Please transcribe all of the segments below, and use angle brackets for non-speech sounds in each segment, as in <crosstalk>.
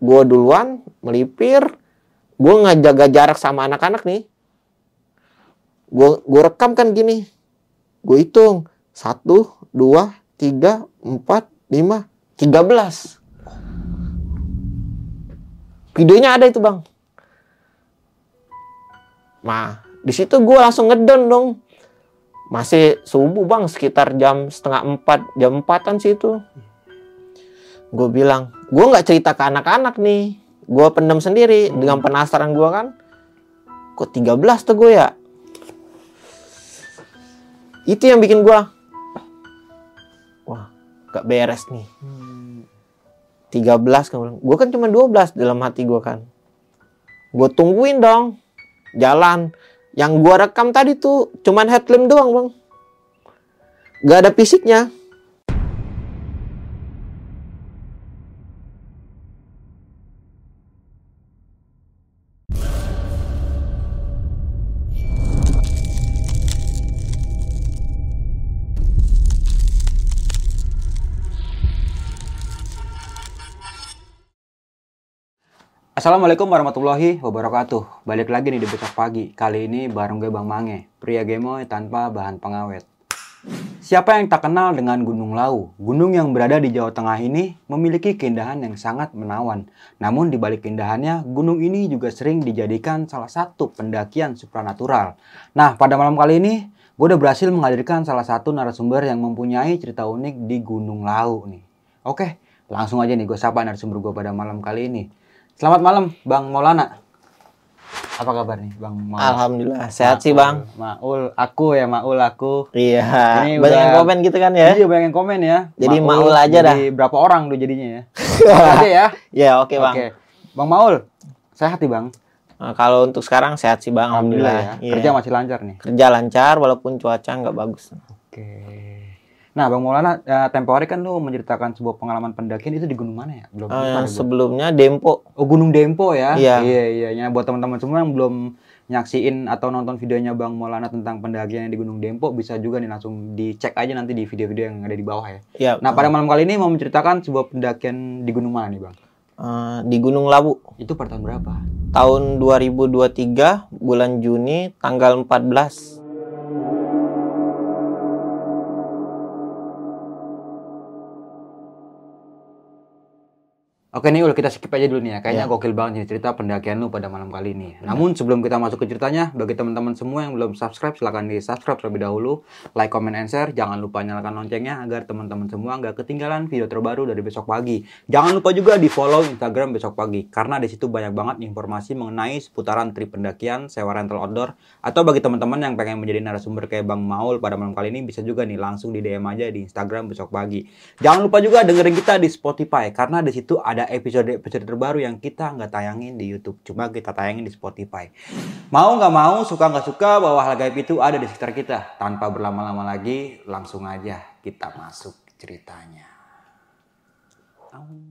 gue duluan melipir. Gue nggak jaga jarak sama anak-anak nih. Gue gue rekam kan gini. Gue hitung. Satu dua tiga empat lima tiga belas. Videonya ada itu bang. Nah di situ gue langsung ngedon dong. Masih subuh bang sekitar jam setengah empat jam empatan sih itu. Gue bilang gue nggak cerita ke anak-anak nih. Gue pendam sendiri dengan penasaran gue kan. Kok 13 tuh gue ya? Itu yang bikin gue wah gak beres nih. 13 kan gue kan cuma 12 dalam hati gue kan. Gue tungguin dong jalan. Yang gue rekam tadi tuh cuman headlamp doang bang. Gak ada fisiknya Assalamualaikum warahmatullahi wabarakatuh. Balik lagi nih di besok pagi. Kali ini bareng gue Bang Mange, pria gemoy tanpa bahan pengawet. Siapa yang tak kenal dengan Gunung Lau? Gunung yang berada di Jawa Tengah ini memiliki keindahan yang sangat menawan. Namun di balik keindahannya, gunung ini juga sering dijadikan salah satu pendakian supranatural. Nah, pada malam kali ini, gue udah berhasil menghadirkan salah satu narasumber yang mempunyai cerita unik di Gunung Lau nih. Oke, langsung aja nih gue sapa narasumber gue pada malam kali ini. Selamat malam, Bang Maulana. Apa kabar nih, Bang Maulana? Alhamdulillah sehat sih bang Maul, aku ya Maul aku. Iya, Ini banyak udah- yang komen gitu kan ya? Iya, banyak yang komen ya. Jadi Maul aja jadi berapa orang tuh jadinya ya? <laughs> Oke ya. Ya oke bang. Oke. Bang Maul, sehat nih Bang. Nah, kalau untuk sekarang sehat sih bang, Alhamdulillah ya. alhamdulillah. Iya. Kerja masih lancar nih. Kerja lancar walaupun cuaca nggak bagus. Oke. Nah, Bang Maulana, eh, tempo hari kan lu menceritakan sebuah pengalaman pendakian itu di gunung mana ya? Belum Eh, lupa yang sebelumnya Dempo. Oh, Gunung Dempo ya? Iya. Iya, iya. Ya, buat teman-teman semua yang belum nyaksiin atau nonton videonya Bang Maulana tentang pendakian di Gunung Dempo, bisa juga nih langsung dicek aja nanti di video-video yang ada di bawah ya. Ya. Nah, pada malam kali ini mau menceritakan sebuah pendakian di gunung mana nih, Bang? eh, di Gunung Lawu Itu pada tahun berapa? tahun 2023 bulan Juni tanggal 14. Oke nih Ul, kita skip aja dulu nih ya. Kayaknya Ya. gokil banget nih cerita pendakian lu pada malam kali ini. Namun sebelum kita masuk ke ceritanya, bagi teman-teman semua yang belum subscribe, silahkan di subscribe terlebih dahulu. Like, comment, and share. Jangan lupa nyalakan loncengnya agar teman-teman semua nggak ketinggalan video terbaru dari besok pagi. Jangan lupa juga di follow Instagram besok pagi. Karena di situ banyak banget informasi mengenai seputaran trip pendakian, sewa rental outdoor. Atau bagi teman-teman yang pengen menjadi narasumber kayak Bang Maul pada malam kali ini, bisa juga nih langsung di DM aja di Instagram besok pagi. Jangan lupa juga dengerin kita di Spotify karena di situ ada episode-episode terbaru yang kita nggak tayangin di YouTube, cuma kita tayangin di Spotify. Mau nggak mau, suka nggak suka, bahwa hal gaib itu ada di sekitar kita. Tanpa berlama-lama lagi, langsung aja kita masuk ceritanya. Au.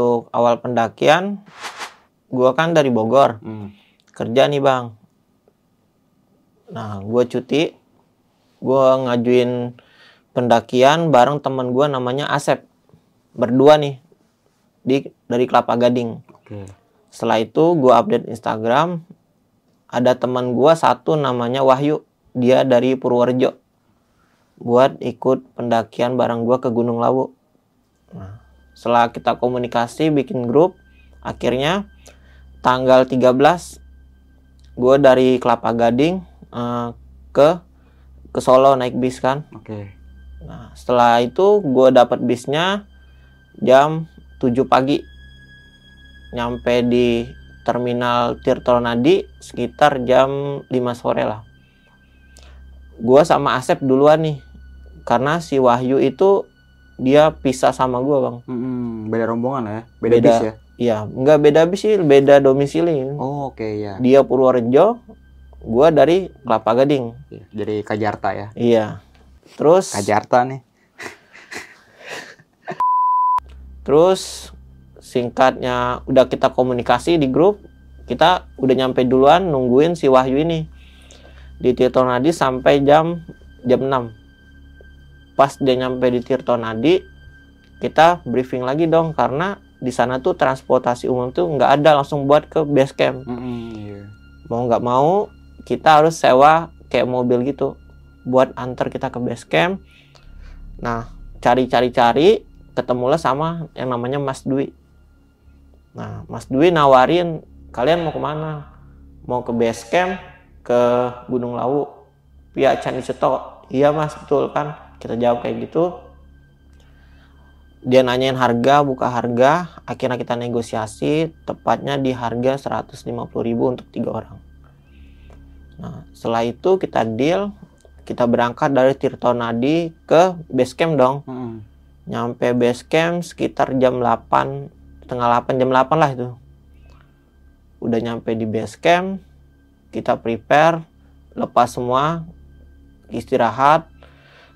Untuk awal pendakian, gua kan dari Bogor. Hmm. kerja nih bang. Nah, gue cuti, gue ngajuin pendakian bareng teman gue namanya Asep, berdua nih di dari Kelapa Gading. Oke. Setelah itu gue update Instagram, ada teman gue satu namanya Wahyu, dia dari Purworejo, buat ikut pendakian bareng gue ke Gunung Lawu. Nah, setelah kita komunikasi bikin grup, akhirnya tanggal 13 gue dari Kelapa Gading eh, ke ke Solo naik bis kan. Oke. Nah, setelah itu gue dapat bisnya jam 7 pagi. Nyampe di terminal Tirtonadi sekitar jam 5 sore lah. Gue sama Asep duluan nih. Karena si Wahyu itu dia pisah sama gua bang. Mm-mm, beda rombongan ya? Beda, Beda. bis ya? Iya nggak beda bis sih beda domisili. Oh oke ya dia Purworejo gua dari Kelapa Gading. Iya, jadi Kajarta ya? Iya. Terus Kajarta nih. <laughs> Terus singkatnya udah kita komunikasi di grup kita udah nyampe duluan nungguin si Wahyu ini. Di Tirtonadi sampai jam jam 6 pas dia nyampe di Tirtonadi kita briefing lagi dong karena di sana tuh transportasi umum tuh nggak ada langsung buat ke base camp. Mm-mm, iya. mau nggak mau kita harus sewa kayak mobil gitu buat antar kita ke base camp. Nah cari-cari-cari ketemulah sama yang namanya Mas Dwi. Nah Mas Dwi nawarin kalian mau ke mana? Mau ke base camp ke Gunung Lawu. Via Candi Cetok. Iya mas betul kan kita jawab kayak gitu. Dia nanyain harga buka harga. Akhirnya kita negosiasi tepatnya di harga 150.000 untuk tiga orang. Nah setelah itu kita deal kita berangkat dari Tirtonadi ke base camp dong. Mm-mm. nyampe base camp sekitar jam 8 tengah 8 jam 8 lah itu. Udah nyampe di base camp kita prepare lepas semua istirahat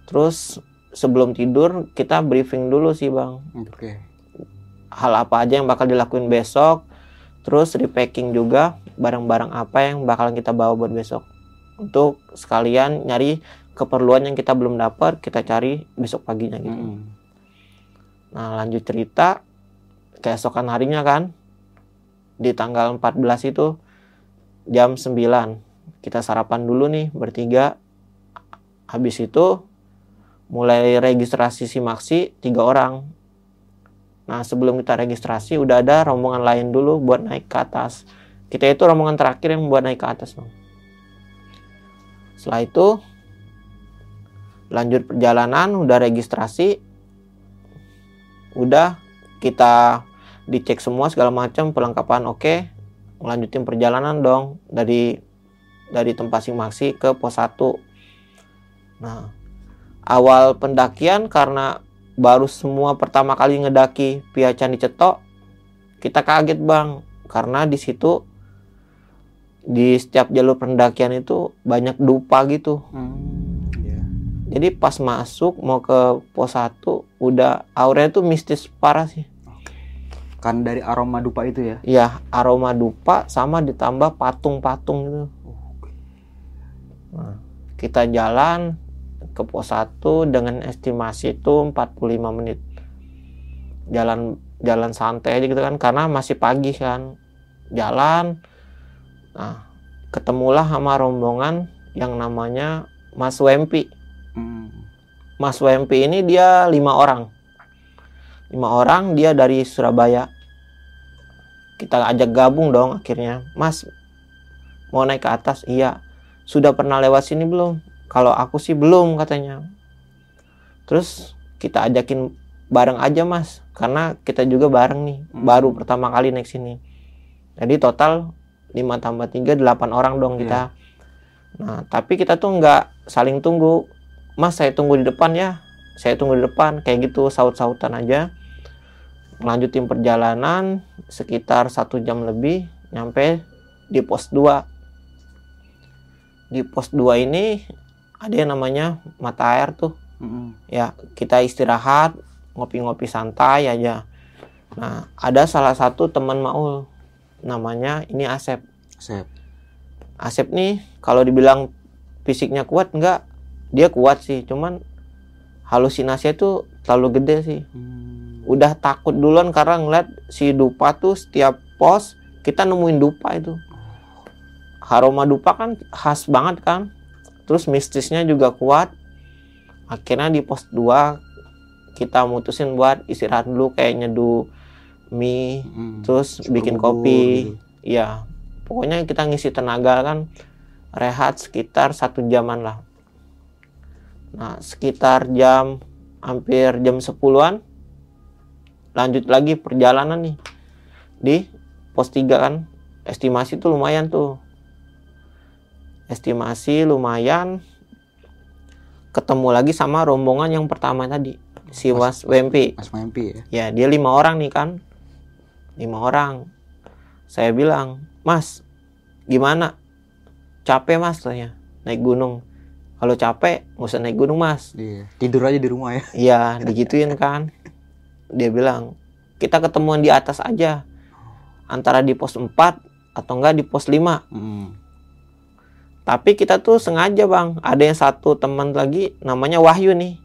terus sebelum tidur kita briefing dulu sih bang. Oke. Hal apa aja yang bakal dilakuin besok terus repacking juga barang-barang apa yang bakalan kita bawa buat besok. Untuk sekalian nyari keperluan yang kita belum dapat kita cari besok paginya gitu. Mm-mm. Nah lanjut cerita keesokan harinya kan di tanggal 14 itu jam 9 kita sarapan dulu nih bertiga. Habis itu mulai registrasi simaksi tiga orang. Nah sebelum kita registrasi udah ada rombongan lain dulu buat naik ke atas. Kita itu rombongan terakhir yang buat naik ke atas bang. Setelah itu lanjut perjalanan udah registrasi. Udah kita dicek semua segala macam perlengkapan oke. Melanjutin perjalanan dong dari dari tempat simaksi ke pos 1 nah awal pendakian karena baru semua pertama kali ngedaki via Candi Cetok kita kaget bang karena di situ di setiap jalur pendakian itu banyak dupa gitu Hmm, iya. jadi pas masuk mau ke pos 1 udah auranya tuh mistis parah sih. kan dari aroma dupa itu ya Ya aroma dupa sama ditambah patung-patung gitu. Nah, kita jalan ke pos 1 dengan estimasi itu 45 menit. Jalan jalan santai aja gitu kan karena masih pagi kan. Jalan nah ketemulah sama rombongan yang namanya Mas Wempi. Hmm. Mas WMP ini dia lima orang. Lima orang dia dari Surabaya. Kita ajak gabung dong akhirnya. Mas mau naik ke atas? Iya. Sudah pernah lewat sini belum? Kalau aku sih belum katanya. Terus kita ajakin bareng aja mas. Karena kita juga bareng nih. Hmm. Baru pertama kali naik sini. Jadi total 5 tambah 3 8 orang dong kita. Nah tapi kita tuh nggak saling tunggu Mas saya tunggu di depan ya saya tunggu di depan kayak gitu saut-sautan aja melanjutin perjalanan sekitar satu jam lebih nyampe di pos 2 di pos 2 ini ada yang namanya mata air tuh. Mm-mm. ya kita istirahat ngopi-ngopi santai aja. Nah ada salah satu teman Maul namanya ini Asep. Sep. Asep nih kalau dibilang fisiknya kuat enggak. Dia kuat sih cuman halusinasinya tuh terlalu gede sih. Hmm. udah takut duluan karena ngeliat si dupa tuh setiap pos kita nemuin dupa itu. Aroma dupa kan khas banget kan terus mistisnya juga kuat akhirnya di pos 2 kita mutusin buat istirahat dulu kayak nyeduh mie Mm. terus bikin bubur kopi gitu. Iya, pokoknya kita ngisi tenaga kan rehat sekitar satu jaman lah. Nah, sekitar jam hampir jam 10-an lanjut lagi perjalanan nih di pos 3 kan. Estimasi tuh lumayan tuh. Estimasi lumayan ketemu lagi sama rombongan yang pertama tadi. si Mas WMP. Mas Mampi ya. Ya, dia lima orang nih kan. Lima orang. Saya bilang, Mas, gimana? Capek mas tanya. Naik gunung. Kalau capek, nggak usah naik gunung mas. Iya. Tidur aja di rumah ya. Iya, digituin kan. Dia bilang, kita ketemuan di atas aja. Antara di pos 4 atau enggak di pos 5. Mm. Tapi kita tuh sengaja bang. Ada yang satu teman lagi namanya Wahyu nih.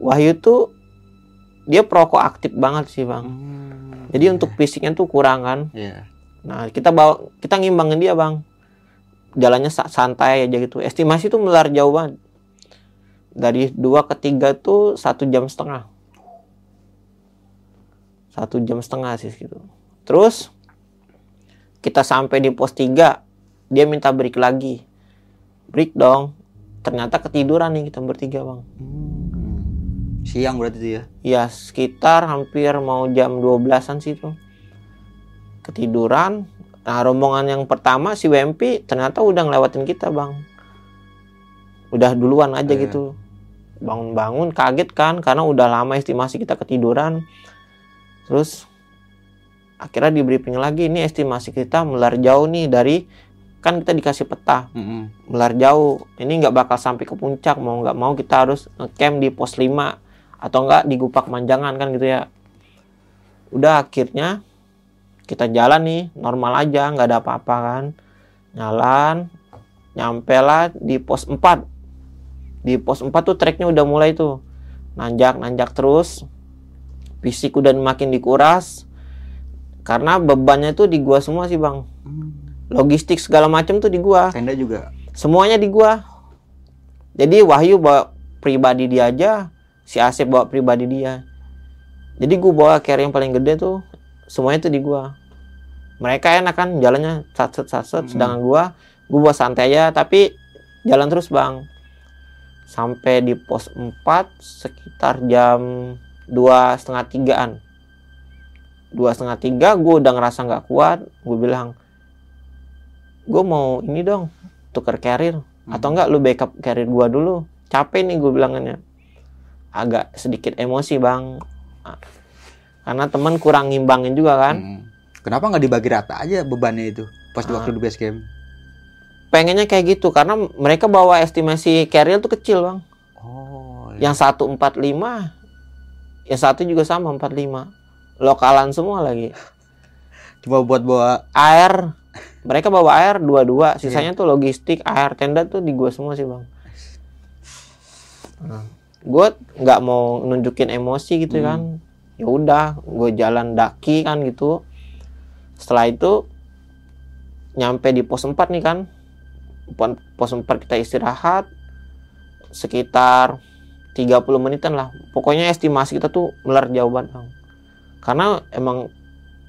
Wahyu tuh dia perokok aktif banget sih bang. Hmm. Jadi untuk fisiknya tuh kurang kan. Iya. Nah kita bawa kita ngimbangin dia bang. Jalannya sa- santai aja gitu. Estimasi tuh melar jauh banget. Dari dua ke tiga tuh satu jam setengah. Satu jam setengah sih gitu. Terus kita sampai di pos 3 dia minta break lagi. Break dong. Ternyata ketiduran nih kita bertiga bang. Hmm. Siang berarti itu ya. Ya sekitar hampir mau jam 12-an sih tuh. Ketiduran. Nah rombongan yang pertama si WMP ternyata udah ngelewatin kita bang. Udah duluan aja Iya. gitu. Bangun-bangun kaget kan karena udah lama estimasi kita ketiduran. Terus akhirnya di briefing lagi ini estimasi kita melar jauh nih dari kan kita dikasih peta. Mm-mm. melar jauh. Ini nggak bakal sampai ke puncak. Mau nggak mau kita harus ngecamp di pos 5 atau enggak di Gupak Manjangan kan gitu ya. Udah akhirnya kita jalan nih. Normal aja nggak ada apa-apa kan. Jalan nyampe lah di pos 4 di pos 4 tuh treknya udah mulai tuh. Nanjak nanjak terus. Fisik udah makin dikuras. Karena bebannya tuh di gua semua sih bang. Hmm. Logistik segala macam tuh di gua. Tenda juga. semuanya di gua. Jadi Wahyu bawa pribadi dia aja si Asep bawa pribadi dia. Jadi gua bawa carry yang paling gede tuh semuanya tuh di gua. Mereka enak kan jalannya satset satset Hmm. sedangkan gua gua bawa santai aja tapi jalan terus bang. Sampai di pos 4 sekitar jam dua setengah tigaan. Dua setengah tiga gue udah ngerasa nggak kuat. Gue bilang gue mau ini dong tuker carrier atau enggak lu backup carrier gua dulu capek nih gue bilangannya agak sedikit emosi bang Ah, karena teman kurang ngimbangin juga kan Mm. Kenapa nggak dibagi rata aja bebannya itu pas di Ah. waktu di base camp? pengennya kayak gitu karena mereka bawa estimasi carrier tuh kecil bang Oh. iya. yang satu empat lima yang satu juga sama empat lima lokalan semua lagi Cuma buat bawa air mereka bawa air dua-dua sisanya tuh logistik air tenda tuh di gua semua sih bang. Nah, gue nggak mau nunjukin emosi gitu Hmm. kan. Ya udah gue jalan daki kan gitu. Setelah itu nyampe di pos 4 nih kan. Pos 4 kita istirahat sekitar 30 menitan lah. Pokoknya estimasi kita tuh melar jauh banget bang. Karena emang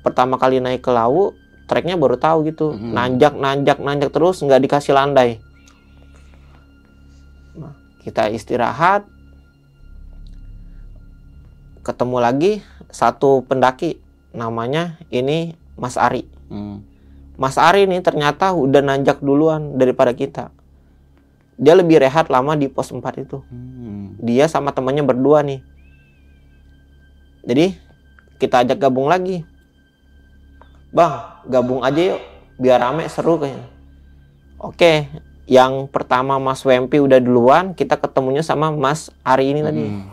pertama kali naik ke laut treknya baru tahu gitu. Mhm. nanjak nanjak nanjak terus nggak dikasih landai. Nah, kita istirahat. Ketemu lagi satu pendaki namanya ini Mas Ari. Hmm. Mas Ari nih ternyata udah nanjak duluan daripada kita. Dia lebih rehat lama di pos 4 itu. Hmm. dia sama temannya berdua nih. Jadi kita ajak gabung lagi bang gabung aja yuk biar rame seru kayaknya oke yang pertama Mas Wempi udah duluan kita ketemunya sama Mas Ari ini tadi Hmm.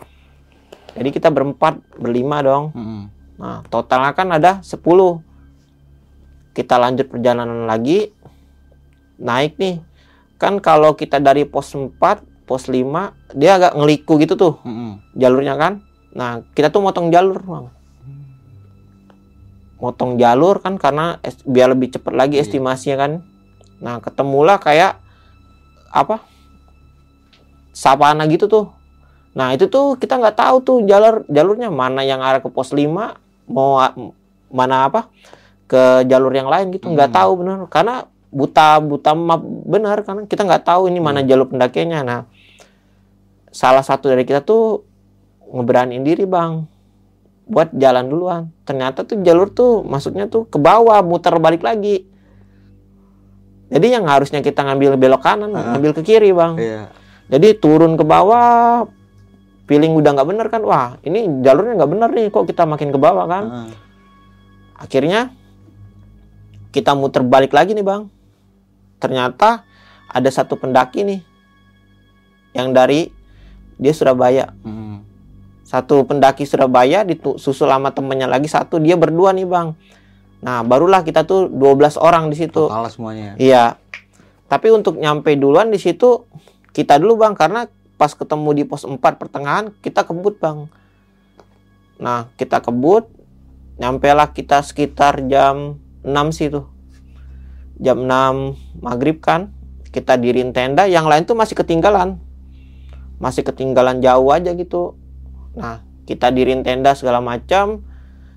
jadi kita berempat berlima dong Hmm. nah totalnya kan ada 10 kita lanjut perjalanan lagi naik nih kan kalau kita dari pos 4 pos 5 dia agak ngeliku gitu tuh Hmm. jalurnya kan. Nah, kita tuh motong jalur, Bang. Motong jalur kan karena es- biar lebih cepat lagi Iya. estimasinya kan. Nah, ketemulah kayak apa? Savana gitu tuh. Nah, itu tuh kita nggak tahu tuh jalur jalurnya mana yang arah ke pos 5, mau mana apa? ke jalur yang lain gitu. Nggak Hmm. tahu bener karena buta buta map benar karena kita nggak tahu ini mana jalur pendakiannya. Nah, salah satu dari kita tuh ngeberaniin diri bang buat jalan duluan ternyata tuh jalur tuh masuknya tuh ke bawah muter balik lagi jadi yang harusnya kita ngambil belok kanan Ah. ngambil ke kiri bang Iya. jadi turun ke bawah feeling udah nggak bener kan wah ini jalurnya nggak bener nih kok kita makin ke bawah kan Heeh. akhirnya kita muter balik lagi nih bang ternyata ada satu pendaki nih yang dari dia Surabaya Mm. Satu pendaki Surabaya disusul sama temennya lagi satu dia berdua nih bang. Nah barulah kita tuh 12 orang di situ. Total semuanya. iya. Tapi untuk nyampe duluan di situ kita dulu bang karena pas ketemu di pos 4 pertengahan kita kebut bang. Nah kita kebut nyampe lah kita sekitar jam 6 sih tuh. Jam 6 maghrib kan kita dirin tenda yang lain tuh masih ketinggalan. Masih ketinggalan jauh aja gitu nah kita dirin tenda segala macam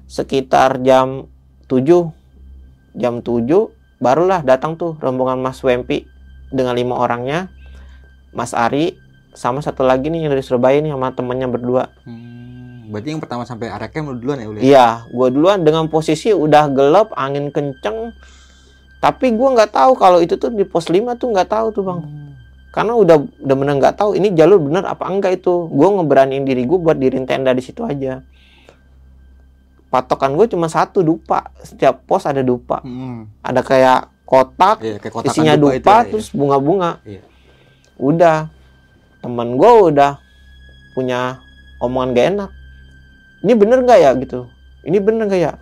sekitar jam 7 jam 7 barulah datang tuh rombongan Mas Wempi dengan lima orangnya Mas Ari sama satu lagi nih yang dari Surabaya nih sama temennya berdua Hmm, berarti yang pertama sampai camp lu duluan ya Uli? Iya, gue duluan dengan posisi udah gelap, angin kenceng. Tapi gue nggak tahu kalau itu tuh di pos 5 tuh nggak tahu tuh bang. Hmm. Karena udah udah bener nggak tahu ini jalur bener apa enggak itu. Gue ngeberaniin diri gue buat dirin tenda di situ aja. Patokan gue cuma satu dupa. Setiap pos ada dupa. Hmm. Ada kayak kotak, Iya, kayak isinya dupa dupa, itu ya, iya. terus bunga-bunga. Iya. Udah, temen gue udah punya omongan gak enak. Ini bener nggak ya gitu? Ini bener nggak ya?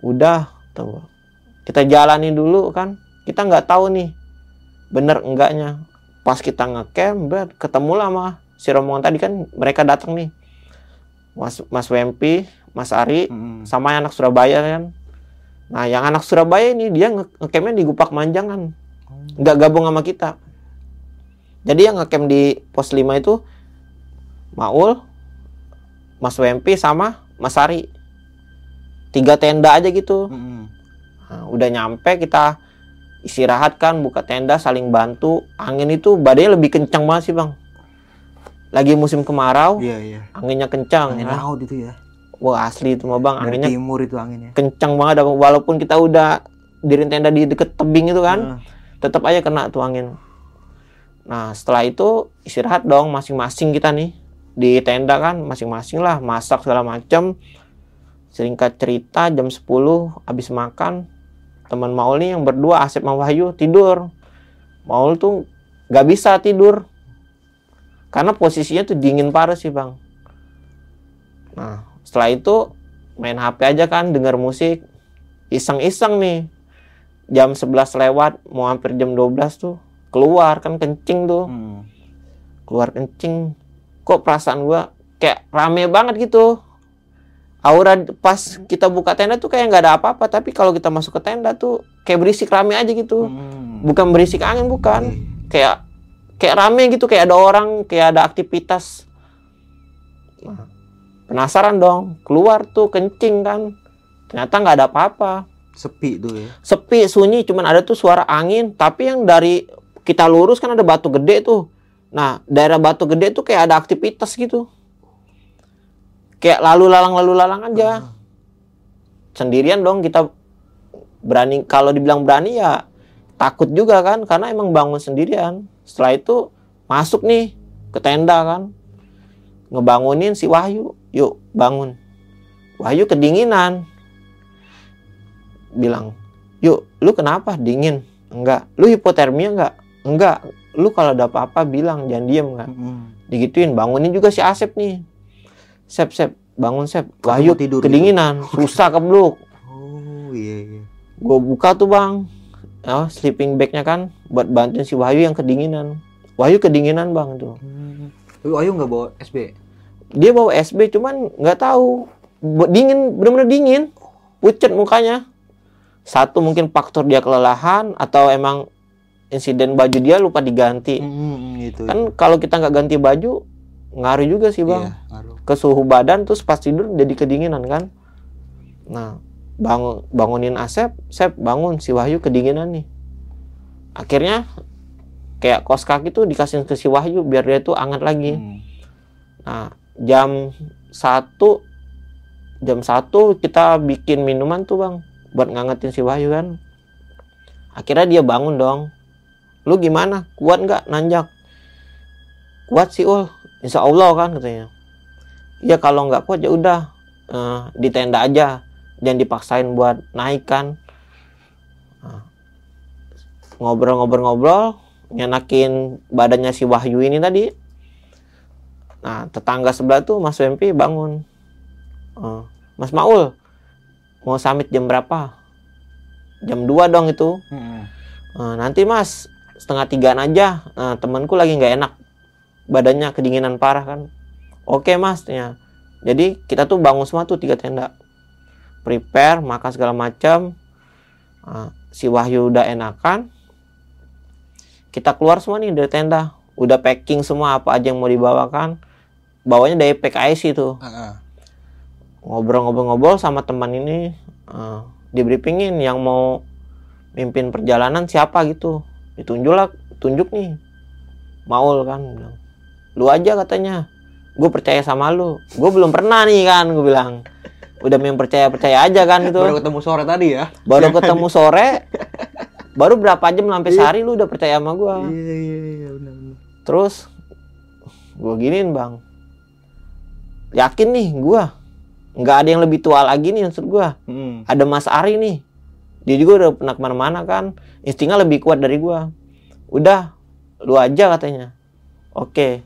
Udah, tuh. Kita jalani dulu kan. Kita nggak tahu nih bener enggaknya. Pas kita ngecamp, ketemu lah sama si rombongan tadi kan mereka datang nih. Mas Mas Wempi, Mas Ari, Hmm. sama anak Surabaya kan. Nah, yang anak Surabaya ini dia nge- ngecampnya di Gupak Manjangan. Nggak gabung sama kita. Jadi yang ngecamp di pos 5 itu Maul, Mas Wempi sama Mas Ari. Tiga tenda aja gitu. Hmm. Nah, udah nyampe kita istirahat kan, buka tenda, saling bantu. Angin itu badainya lebih kencang banget sih, Bang. Lagi musim kemarau, Iya, iya. anginnya kencang. Angin kan. laut itu ya. Wah, asli itu mah, Bang. Dari Anginnya timur itu anginnya. kencang banget walaupun kita udah dirin tenda di deket tebing itu kan Heeh. tetap aja kena tuh angin nah setelah itu istirahat dong masing-masing kita nih di tenda kan masing-masing lah masak segala macam singkat cerita jam 10 habis makan teman Maul nih yang berdua Asep sama Wahyu tidur. Maul tuh nggak bisa tidur. Karena posisinya tuh dingin parah sih bang. Nah setelah itu main HP aja kan denger musik. Iseng-iseng nih. Jam 11 lewat mau hampir jam 12 tuh keluar kan kencing tuh. Hmm. keluar kencing. Kok perasaan gua kayak rame banget gitu aura pas kita buka tenda tuh kayak nggak ada apa-apa tapi kalau kita masuk ke tenda tuh kayak berisik rame aja gitu. Hmm. bukan berisik angin bukan. Oke. kayak kayak rame gitu kayak ada orang kayak ada aktivitas. Nah, penasaran dong keluar tuh kencing kan. Ternyata nggak ada apa-apa. Sepi tuh ya. sepi sunyi cuman ada tuh suara angin. Tapi yang dari kita lurus kan ada batu gede tuh. Nah daerah batu gede tuh kayak ada aktivitas gitu kayak lalu lalang lalu lalang aja. Sendirian dong kita berani kalau dibilang berani ya takut juga kan karena emang bangun sendirian. Setelah itu masuk nih ke tenda kan. Ngebangunin si Wahyu. Yuk bangun. Wahyu kedinginan. Bilang yuk lu kenapa? Dingin? Enggak. Lu hipotermia enggak? Enggak. Lu kalau ada apa-apa bilang jangan diem kan. Hmm. digituin bangunin juga si Asep nih Sep Sep. Bangun Sep. Wahyu tidur gitu? kedinginan. Susah kebluk Oh iya iya. gue buka tuh bang. Oh, sleeping bagnya kan buat bantuin si Wahyu yang kedinginan. Wahyu kedinginan bang tuh Hmm. Tapi Ayu nggak bawa SB. dia bawa SB cuman nggak tahu. Dingin bener-bener dingin. Pucet mukanya. Satu mungkin faktor dia kelelahan atau emang insiden baju dia lupa diganti. Hmm, gitu. kan kalau kita nggak ganti baju ngaruh juga sih bang Iya, ngaruh. ke suhu badan terus pas tidur jadi kedinginan kan nah bangun bangunin Asep Sep bangun si Wahyu kedinginan nih akhirnya kayak kos kaki tuh dikasih ke si Wahyu biar dia tuh hangat lagi Hmm. Nah, jam satu jam satu kita bikin minuman tuh bang buat ngangetin si Wahyu kan. Akhirnya dia bangun dong. Lu gimana? Kuat nggak nanjak? Kuat sih ul. Insya Allah kan katanya. ya kalau nggak kuat ya udah eh, di tenda aja. Jangan dipaksain buat naik kan. Nah, ngobrol-ngobrol-ngobrol nyenakin badannya si Wahyu ini tadi. Nah tetangga sebelah tuh Mas Wempi bangun. Eh, Mas Maul mau summit jam berapa? Jam 2 dong itu. Eh, nanti mas setengah tigaan aja. Nah, temanku lagi nggak enak badannya kedinginan parah kan. Oke mas ya jadi kita tuh bangun semua tuh tiga tenda. Prepare makan segala macam. Nah, si Wahyu udah enakan. Kita keluar semua nih dari tenda. Udah packing semua apa aja yang mau dibawakan. Bawanya dari PKIC itu ngobrol-ngobrol-ngobrol sama teman ini eh, di briefingin yang mau mimpin perjalanan siapa gitu. Ditunjuk lah tunjuk nih. Maul kan bilang lu aja katanya. Gue percaya sama lu. Gue belum pernah nih kan gue bilang. Udah main percaya percaya aja kan gitu. Baru ketemu sore tadi ya. baru ketemu sore baru berapa jam sampai sehari lu udah percaya sama gue Iya iya iya benar benar. terus gue giniin bang. Yakin nih gue nggak ada yang lebih tua lagi nih maksud gue Hmm. ada Mas Ari nih. Dia juga udah pernah ke mana-mana kan. Instingnya lebih kuat dari gua. Udah lu aja katanya. Oke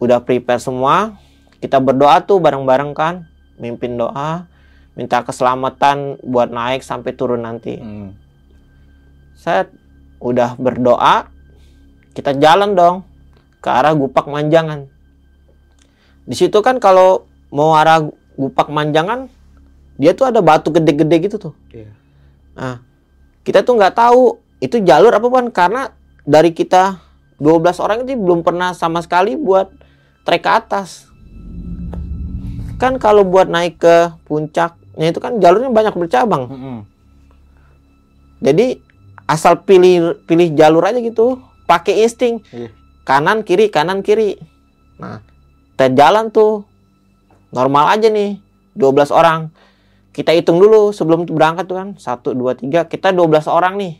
udah prepare semua kita berdoa tuh bareng-bareng kan. Mimpin doa minta keselamatan buat naik sampai turun nanti. Hmm. saya udah berdoa kita jalan dong ke arah Gupak Manjangan. Di situ kan kalau mau arah Gupak Manjangan dia tuh ada batu gede-gede gitu tuh. Iya. Nah, kita tuh nggak tahu itu jalur apa kan karena dari kita 12 orang itu belum pernah sama sekali buat trek ke atas. Kan kalau buat naik ke puncaknya itu kan jalurnya banyak bercabang. Hmm. Jadi asal pilih pilih jalur aja gitu, pakai insting. Iya. Kanan kiri kanan kiri. Nah, kita jalan tuh normal aja nih 12 orang. Kita hitung dulu sebelum berangkat tuh kan. 1 2 3, kita 12 orang nih.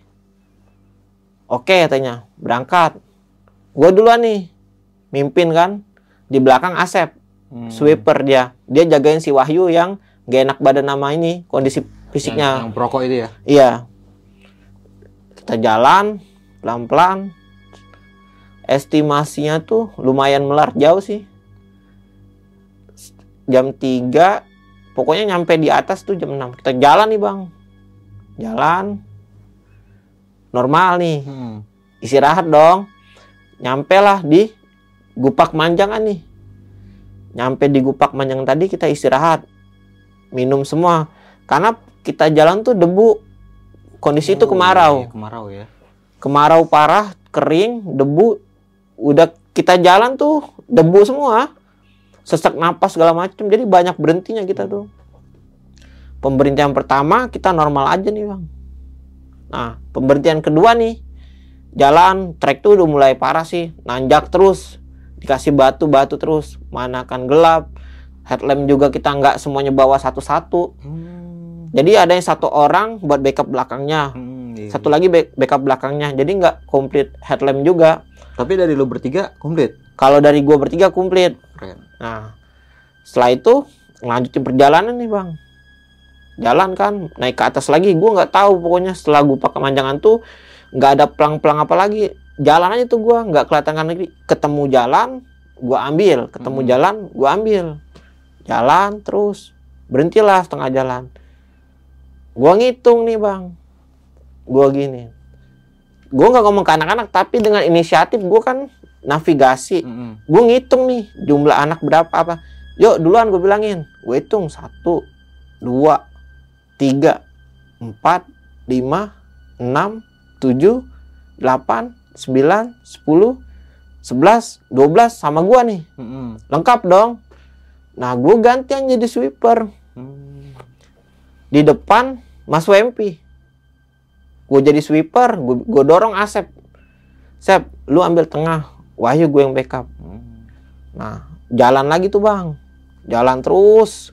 Oke katanya, berangkat. Gue duluan nih. Mimpin kan. Di belakang Asep, Hmm. sweeper dia. Dia jagain si Wahyu yang gak enak badan nama ini, kondisi fisiknya. Yang, yang perokok itu ya. Iya. Kita jalan pelan-pelan. Estimasinya tuh lumayan melar jauh sih. Jam 3 pokoknya nyampe di atas tuh jam 6. Kita jalan nih, Bang. Jalan. Normal nih. Hmm. Istirahat dong. Nyampe lah di Gupak Manjangan nih. Nyampe di Gupak Manjangan tadi kita istirahat. Minum semua. Karena kita jalan tuh debu. Kondisi itu Oh, kemarau. iya, kemarau ya. Kemarau parah, kering, debu. Udah kita jalan tuh debu semua. Sesak napas segala macam. Jadi banyak berhentinya kita tuh. Pemberhentian pertama kita normal aja nih, Bang. Nah, pemberhentian kedua nih. Jalan trek tuh udah mulai parah sih, nanjak terus. Dikasih batu-batu terus, mana kan gelap. Headlamp juga kita nggak semuanya bawa satu-satu. Hmm. Jadi ada yang satu orang buat backup belakangnya, Hmm, iya. satu lagi back- backup belakangnya. Jadi nggak komplit headlamp juga. Tapi dari lu bertiga komplit. Kalau dari gua bertiga komplit. Keren. Nah, setelah itu lanjutin perjalanan nih bang. Jalan kan, naik ke atas lagi. Gua nggak tahu pokoknya setelah gua pakai manjangan tuh nggak ada pelang-pelang apa lagi. Jalan aja tuh gua nggak kelihatan kan lagi. Ketemu jalan, gua ambil. Ketemu Hmm. jalan, gua ambil. Jalan terus, berhentilah setengah jalan. Gua ngitung nih bang. Gua gini. Gua nggak ngomong ke anak-anak, tapi dengan inisiatif gua kan navigasi Hmm. gue ngitung nih jumlah anak berapa apa yuk duluan gue bilangin gue hitung satu dua tiga empat lima enam tujuh delapan sembilan sepuluh sebelas dua belas sama gue nih Hmm. lengkap dong nah gue gantian jadi sweeper Hmm. di depan Mas Wempi gue jadi sweeper gue dorong Asep Sep lu ambil tengah Wahyu gue yang backup Hmm. Nah, jalan lagi tuh bang, jalan terus.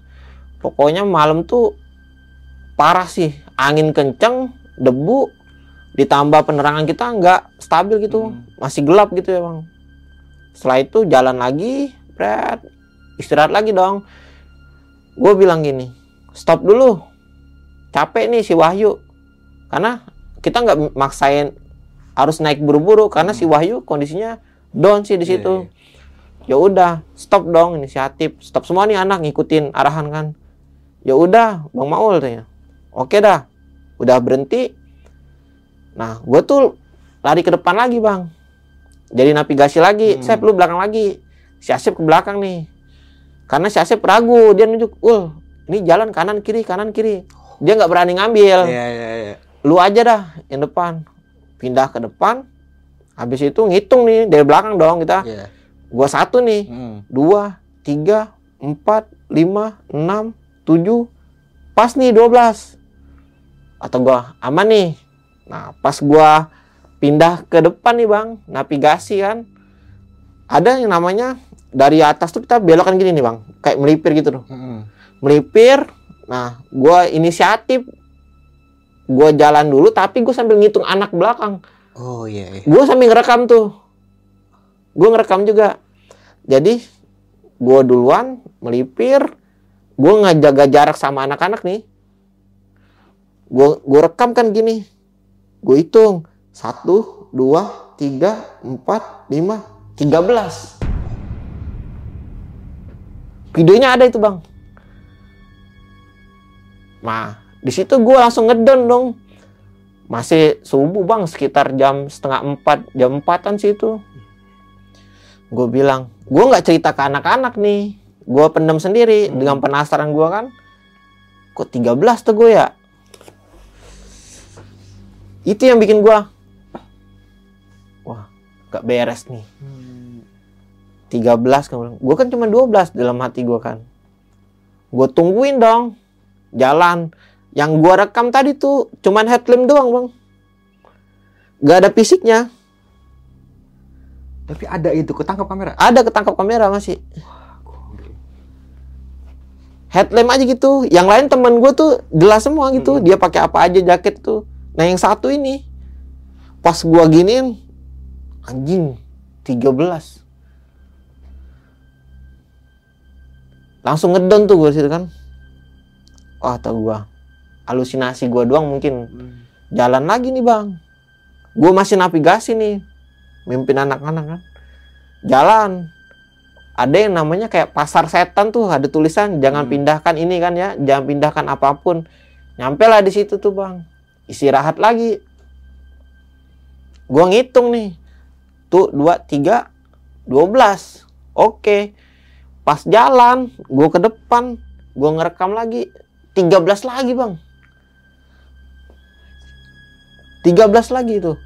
Pokoknya malam tuh parah sih, angin kenceng, debu, ditambah penerangan kita nggak stabil gitu, Hmm. masih gelap gitu ya bang. Setelah itu jalan lagi, Brad, istirahat lagi dong. Gue bilang gini stop dulu. Capek nih si Wahyu. Karena kita nggak maksain harus naik buru-buru karena si Wahyu kondisinya down sih di Iya, situ. ya udah stop dong inisiatif. Stop semua nih anak ngikutin arahan kan. Ya udah bang Maul tanya. Oke dah udah berhenti nah gue tuh lari ke depan lagi bang. Jadi navigasi lagi. Hmm. Sep lu belakang lagi. Si Asep ke belakang nih. Karena si Asep ragu. Dia nunjuk ul ini jalan kanan kiri kanan kiri. Dia nggak berani ngambil. Iya, iya, iya. lu aja dah yang depan. Pindah ke depan. Habis itu ngitung nih dari belakang dong kita. Iya. gua satu nih. Hmm. dua tiga empat lima enam tujuh. Pas nih 12 atau gua aman nih nah pas gua pindah ke depan nih bang navigasi kan. Ada yang namanya dari atas tuh kita belokan gini nih bang. Kayak melipir gitu tuh. Hmm. melipir nah gua inisiatif. Gua jalan dulu tapi gue sambil ngitung anak belakang. Oh iya. iya. gue sambil ngerekam tuh. Gue ngerekam juga. Jadi gue duluan melipir. Gue ngejaga jarak sama anak-anak nih. Gue gue rekam kan gini gue hitung. Satu dua tiga empat lima tiga belas. Videonya ada itu bang. Nah di situ gue langsung ngedon dong. Masih subuh bang sekitar jam setengah empat jam empatan sih itu. Gue bilang gue nggak cerita ke anak-anak nih. Gue pendem sendiri Hmm. dengan penasaran gue kan kok 13 tuh gue ya itu yang bikin gue wah gak beres nih. 13 kan gue kan cuma 12 dalam hati gue kan. Gue tungguin dong jalan. Yang gua rekam tadi tuh cuman headlamp doang bang. Gak ada fisiknya. Tapi ada itu ketangkap kamera. ada ketangkap kamera masih. Headlamp aja gitu. Yang lain temen gue tuh jelas semua gitu. Mm-mm. dia pakai apa aja jaket tuh nah yang satu ini pas gua giniin anjing 13 langsung ngedon tuh gue situ kan. Wah tau gua halusinasi gua doang mungkin. Jalan lagi nih bang. Gue masih navigasi nih mimpin anak-anak kan. Jalan. Ada yang namanya kayak pasar setan tuh ada tulisan jangan Hmm. pindahkan ini kan ya jangan pindahkan apa pun. Nyampe lah di situ tuh bang istirahat lagi. Gue ngitung nih. Tuh dua tiga dua belas. Oke. Pas jalan gue ke depan. Gue ngerekam lagi. 13 lagi bang. 13 lagi tuh.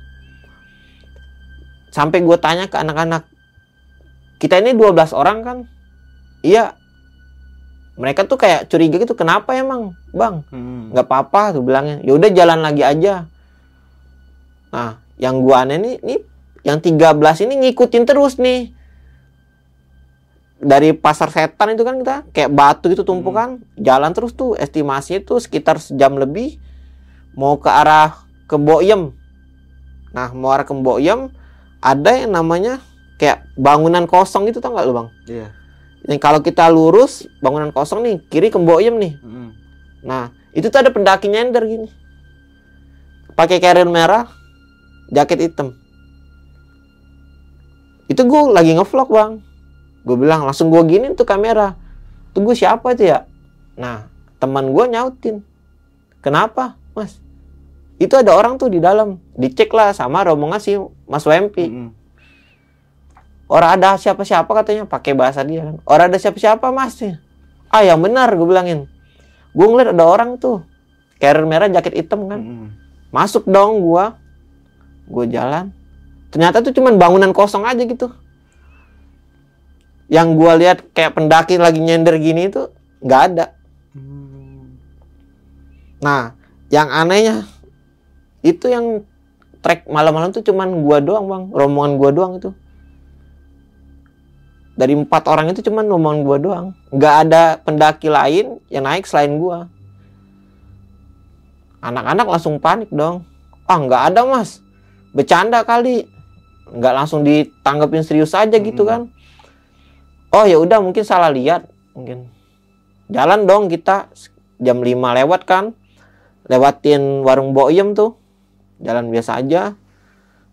Sampai gue tanya ke anak-anak kita ini 12 orang kan? Iya mereka tuh kayak curiga gitu kenapa emang bang? Hmm. nggak apa-apa tuh bilangnya. Ya udah jalan lagi aja. Nah yang gua aneh nih nih yang 13 ini ngikutin terus nih. Dari pasar setan itu kan kita kayak batu gitu tumpukan jalan terus tuh. Estimasinya tuh sekitar sejam lebih mau ke arah ke Boyem nah mau arah ke Boyem ada yang namanya kayak bangunan kosong itu tau nggak lu bang? Iya. Yang kalau kita lurus bangunan kosong nih kiri ke Boyem nih Hmm. Nah, itu tuh ada pendaki nyender gini. Pakai carrier merah, jaket hitam. Itu gue lagi ngevlog, Bang. Gue bilang, langsung gue gini tuh kamera. Tuh gue siapa itu ya? Nah, teman gue nyautin. Kenapa, Mas? Itu ada orang tuh di dalam. Dicek lah sama rombongan si Mas Wempi. Hmm. Orang ada siapa-siapa katanya pakai bahasa dia kan. Orang ada siapa-siapa mas Ah yang benar gue bilangin. Gue ngeliat ada orang tuh carrier merah jaket hitam kan. Masuk dong gua. Gue jalan. Ternyata tuh cuman bangunan kosong aja gitu. Yang gua lihat kayak pendaki lagi nyender gini itu nggak ada. Hmm. Nah, yang anehnya itu yang trek malam-malam tuh cuman gua doang bang, rombongan gua doang itu. Dari empat orang itu cuman rombongan gua doang, nggak ada pendaki lain yang naik selain gua. Anak-anak langsung panik dong. Ah nggak ada mas, bercanda kali. Nggak langsung ditanggepin serius aja gitu Mm-mm. kan. oh ya udah mungkin salah lihat mungkin jalan dong kita jam 5 lewat kan lewatin warung boyem tuh jalan biasa aja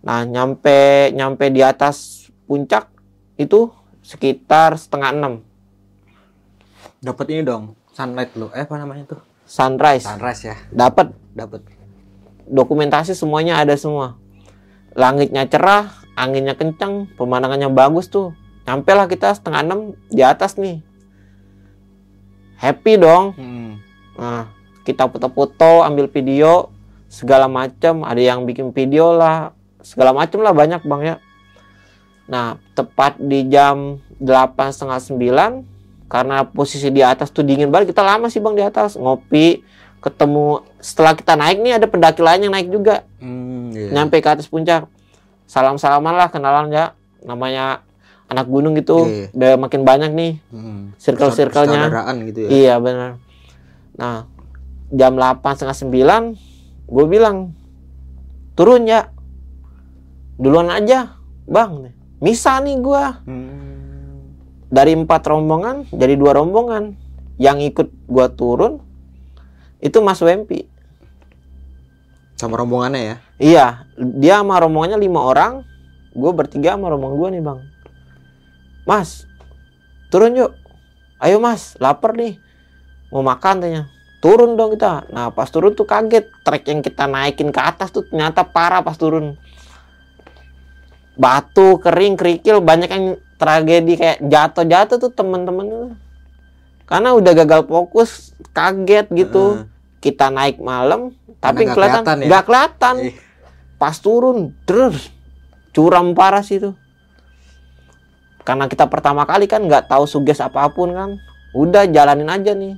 nah nyampe nyampe di atas puncak itu sekitar setengah enam Dapat ini dong, sunlight lo. Eh apa namanya tuh? sunrise Sunrise ya. dapat Dapat. dokumentasi semuanya ada semua langitnya cerah anginnya kencang pemandangannya bagus tuh nyampe lah kita setengah enam di atas nih happy dong Hmm. nah kita foto-foto ambil video segala macam ada yang bikin video lah segala macam lah banyak bang ya nah tepat di jam delapan setengah sembilan karena posisi di atas tuh dingin banget kita lama sih bang di atas. Ngopi ketemu setelah kita naik nih ada pendaki lain yang naik juga. Hmm, iya. nyampe ke atas puncak. Salam salaman lah kenalan ya. Namanya anak gunung gitu. Iya. udah makin banyak nih Hmm. circle circlenya gitu ya. iya benar. Nah jam 8 setengah sembilan gue bilang turun ya. Duluan aja bang misa nih gue Hmm. dari empat rombongan jadi dua rombongan yang ikut gue turun itu Mas Wempi Sama rombongannya ya. Iya, dia sama rombongannya lima orang, gue bertiga sama rombongan gue nih bang. Mas, turun yuk. Ayo mas, lapar nih. Mau makan tanya. Turun dong kita. Nah pas turun tuh kaget. Trek yang kita naikin ke atas tuh ternyata parah pas turun. Batu, kering, kerikil, banyak yang tragedi kayak jatuh-jatuh tuh temen-temen tuh. Karena udah gagal fokus, kaget gitu. Heeh. Kita naik malam, tapi nggak kelihatan kelihatan ya? nggak kelihatan Ih. pas turun terus curam parah sih itu karena kita pertama kali kan nggak tahu suges apa pun kan udah jalanin aja nih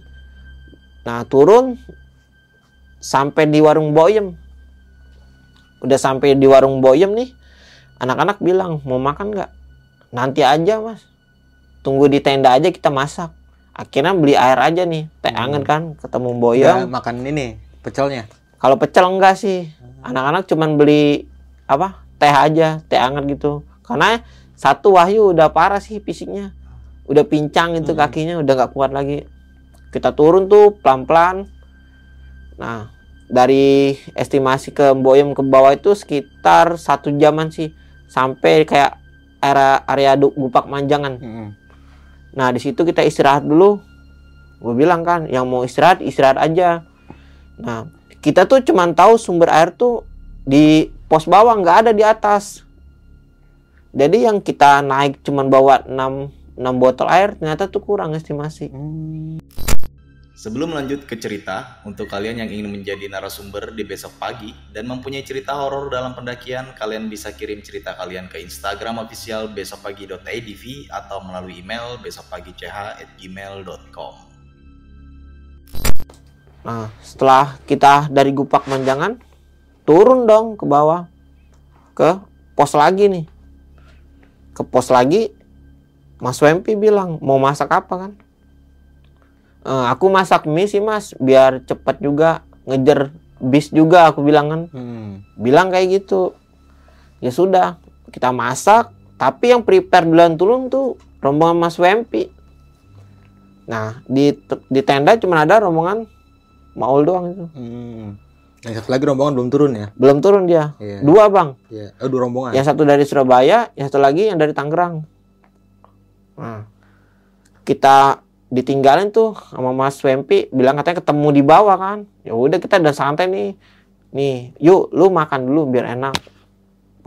nah turun sampai di warung boyem udah sampai di warung boyem nih anak-anak bilang mau makan nggak nanti aja mas tunggu di tenda aja kita masak akhirnya beli air aja nih teh Hmm. anget kan ketemu Nggak boyem makan ini pecelnya. kalau pecel enggak sih. Anak-anak cuman beli apa? Teh aja, teh hangat gitu. Karena satu Wahyu udah parah sih fisiknya. Udah pincang itu Hmm. kakinya, udah nggak kuat lagi. Kita turun tuh pelan-pelan. Nah, dari estimasi ke Boyem ke bawah itu sekitar satu jaman sih sampai kayak area area Gupak Manjangan. Hmm. Nah, di situ kita istirahat dulu. Gue bilang kan, yang mau istirahat, istirahat aja. Nah, kita tuh cuman tahu sumber air tuh di pos bawah, nggak ada di atas. Jadi yang kita naik cuman bawa 6, 6 botol air, ternyata tuh kurang estimasi. Hmm. Sebelum lanjut ke cerita, untuk kalian yang ingin menjadi narasumber di besok pagi dan mempunyai cerita horor dalam pendakian, kalian bisa kirim cerita kalian ke Instagram official besokpagi.idv atau melalui email besokpagi.ch@gmail.com. Nah, setelah kita dari Gupak Manjangan, turun dong ke bawah. Ke pos lagi nih. Ke pos lagi, Mas Wempi bilang, mau masak apa kan? "Eh, aku masak mie sih mas, biar cepat juga. Ngejar bis juga aku bilang kan. Hmm. Bilang kayak gitu. Ya sudah, kita masak. Tapi yang prepare duluan turun tuh rombongan Mas Wempi. Nah, di, di tenda cuma ada rombongan Maul doang itu. Hmm. Yang satu lagi rombongan belum turun ya? Belum turun dia. Iya. Dua bang. Iya. Oh, dua rombongan. Yang satu dari Surabaya, yang satu lagi yang dari Tangerang. Nah, kita ditinggalin tuh sama Mas Wempi, bilang katanya ketemu di bawah kan. Ya udah kita udah santai nih. Nih, yuk lu makan dulu biar enak.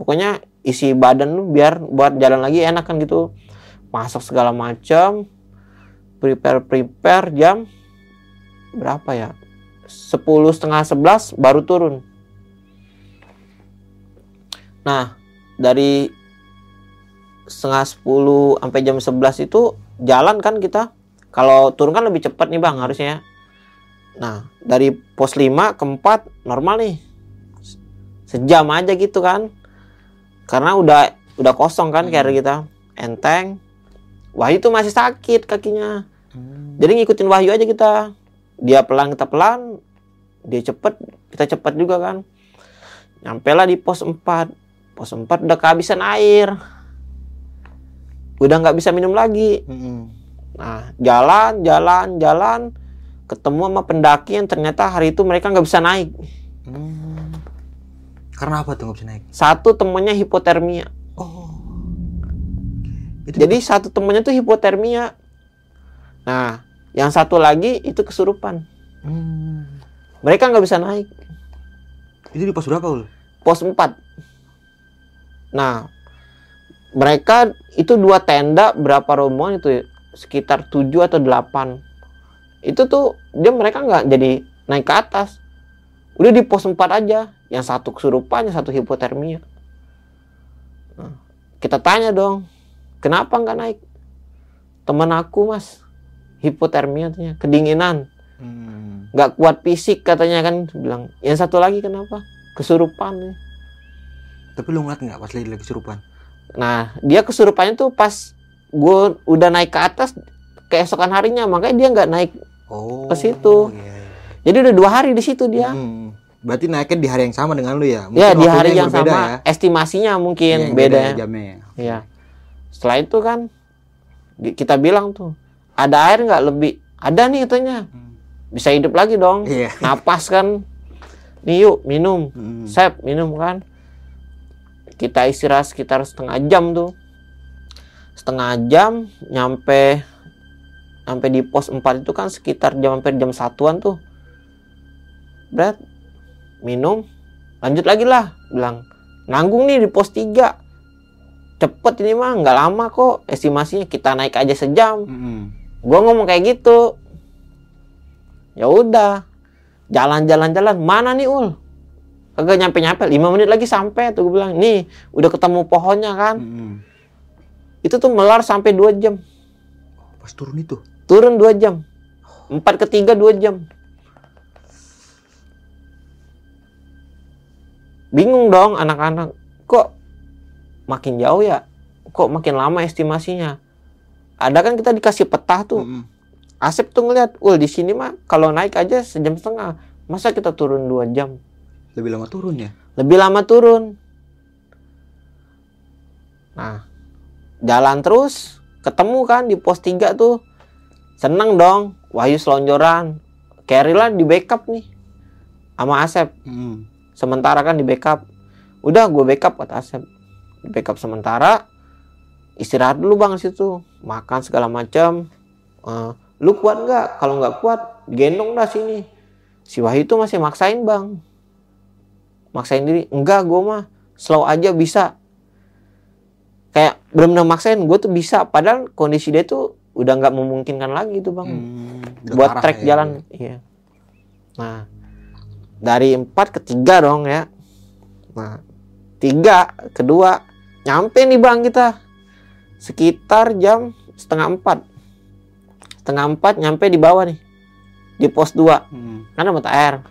Pokoknya isi badan lu biar buat jalan lagi enak kan gitu. Masak segala macam, prepare prepare jam berapa ya? Sepuluh setengah sebelas baru turun. Nah, dari setengah 10 sampai jam 11 itu jalan kan kita. Kalau turun kan lebih cepat nih Bang harusnya. Nah, dari pos 5 ke 4 normal nih. Sejam aja gitu kan. Karena udah udah kosong kan carrier kita. Enteng. Wahyu tuh masih sakit kakinya. Hmm. Jadi ngikutin Wahyu aja kita. Dia pelan kita pelan, dia cepet kita cepet juga kan. Nyampe lah di pos 4. Pos 4 udah kehabisan air. udah nggak bisa minum lagi Mm-mm. Nah jalan jalan jalan ketemu sama pendaki yang ternyata hari itu mereka nggak bisa naik Hmm. Karena apa tuh nggak bisa naik? satu temennya hipotermia Oh. Itu jadi satu temennya tuh hipotermia nah yang satu lagi itu kesurupan Hmm. mereka nggak bisa naik Itu di pos berapa ul? pos 4 nah mereka itu dua tenda berapa rombongan itu ya? Sekitar 7 atau 8 itu tuh dia mereka nggak jadi naik ke atas udah di pos 4 aja yang satu kesurupan yang satu hipotermia Nah, kita tanya dong kenapa nggak naik teman aku mas hipotermia katanya kedinginan Hmm. nggak kuat fisik katanya kan bilang yang satu lagi kenapa kesurupan nih. Tapi lu ngeliat nggak pas lagi lagi kesurupan? nah dia kesurupannya tuh pas gue udah naik ke atas keesokan harinya makanya dia nggak naik Oh. Ke situ. iya, iya. jadi udah dua hari di situ dia Hmm. Berarti naiknya di hari yang sama dengan lu ya? ya di hari yang berbeda sama estimasinya Iya, mungkin yang beda ya ya jamnya ya. Iya. setelah itu kan kita bilang tuh ada air nggak lebih ada nih katanya Hmm. bisa hidup lagi dong Iya. <laughs> napas kan nih yuk minum Hmm. Sep minum kan kita istirahat sekitar setengah jam tuh setengah jam nyampe sampai di pos 4 itu kan sekitar jam hampir jam satuan tuh. Berat minum. Lanjut lagi lah bilang nanggung nih di pos 3 cepet ini mah nggak lama kok. Estimasinya kita naik aja sejam. Hmm. gua ngomong kayak gitu. Ya udah jalan-jalan-jalan. Mana nih ul? Kagak nyampe-nyampe. Lima menit lagi sampai tuh gue bilang. Nih udah ketemu pohonnya kan? Hmm. Itu tuh melar sampai dua jam Pas turun itu. turun dua jam empat ke tiga dua jam bingung dong anak-anak kok makin jauh ya kok makin lama estimasinya ada kan kita dikasih peta tuh Hmm. Asep tuh ngeliat, ul di sini mah kalau naik aja sejam setengah, masa kita turun dua jam, Lebih lama turun ya? lebih lama turun. Nah, jalan terus, ketemu kan di pos 3 tuh, seneng dong, Wahyu selonjoran, carry lah di backup nih, sama Asep. Hmm. Sementara kan di backup, udah gue backup kata Asep, di backup sementara, istirahat dulu bang situ, makan segala macam. Eh, lu kuat nggak? Kalau nggak kuat, gendong dah sini. Si Wahyu itu masih maksain bang, maksain diri. Enggak, gue mah slow aja bisa. Kayak benar-benar maksain, gue tuh bisa. Padahal kondisi dia tuh udah nggak memungkinkan lagi tuh bang Hmm. Buat trek ya. jalan iya nah dari empat ke tiga dong ya nah tiga kedua nyampe nih bang kita sekitar jam setengah empat setengah empat nyampe di bawah nih di pos 2 Hmm. kan ada mata air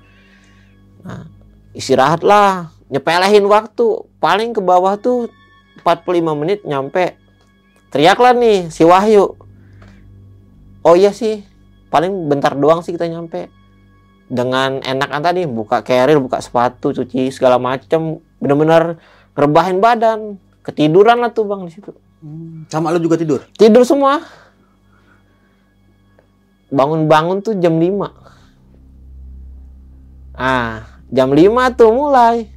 nah istirahat lah nyepelehin waktu paling ke bawah tuh 45 menit nyampe teriaklah nih si Wahyu. Oh iya sih paling bentar doang sih kita nyampe. Dengan enakan tadi buka carrier buka sepatu cuci segala macem bener-bener rebahin badan. Ketiduran lah tuh bang di situ. Hmm. Sama lu juga tidur? tidur semua. Bangun-bangun tuh jam 5 ah jam 5 tuh mulai.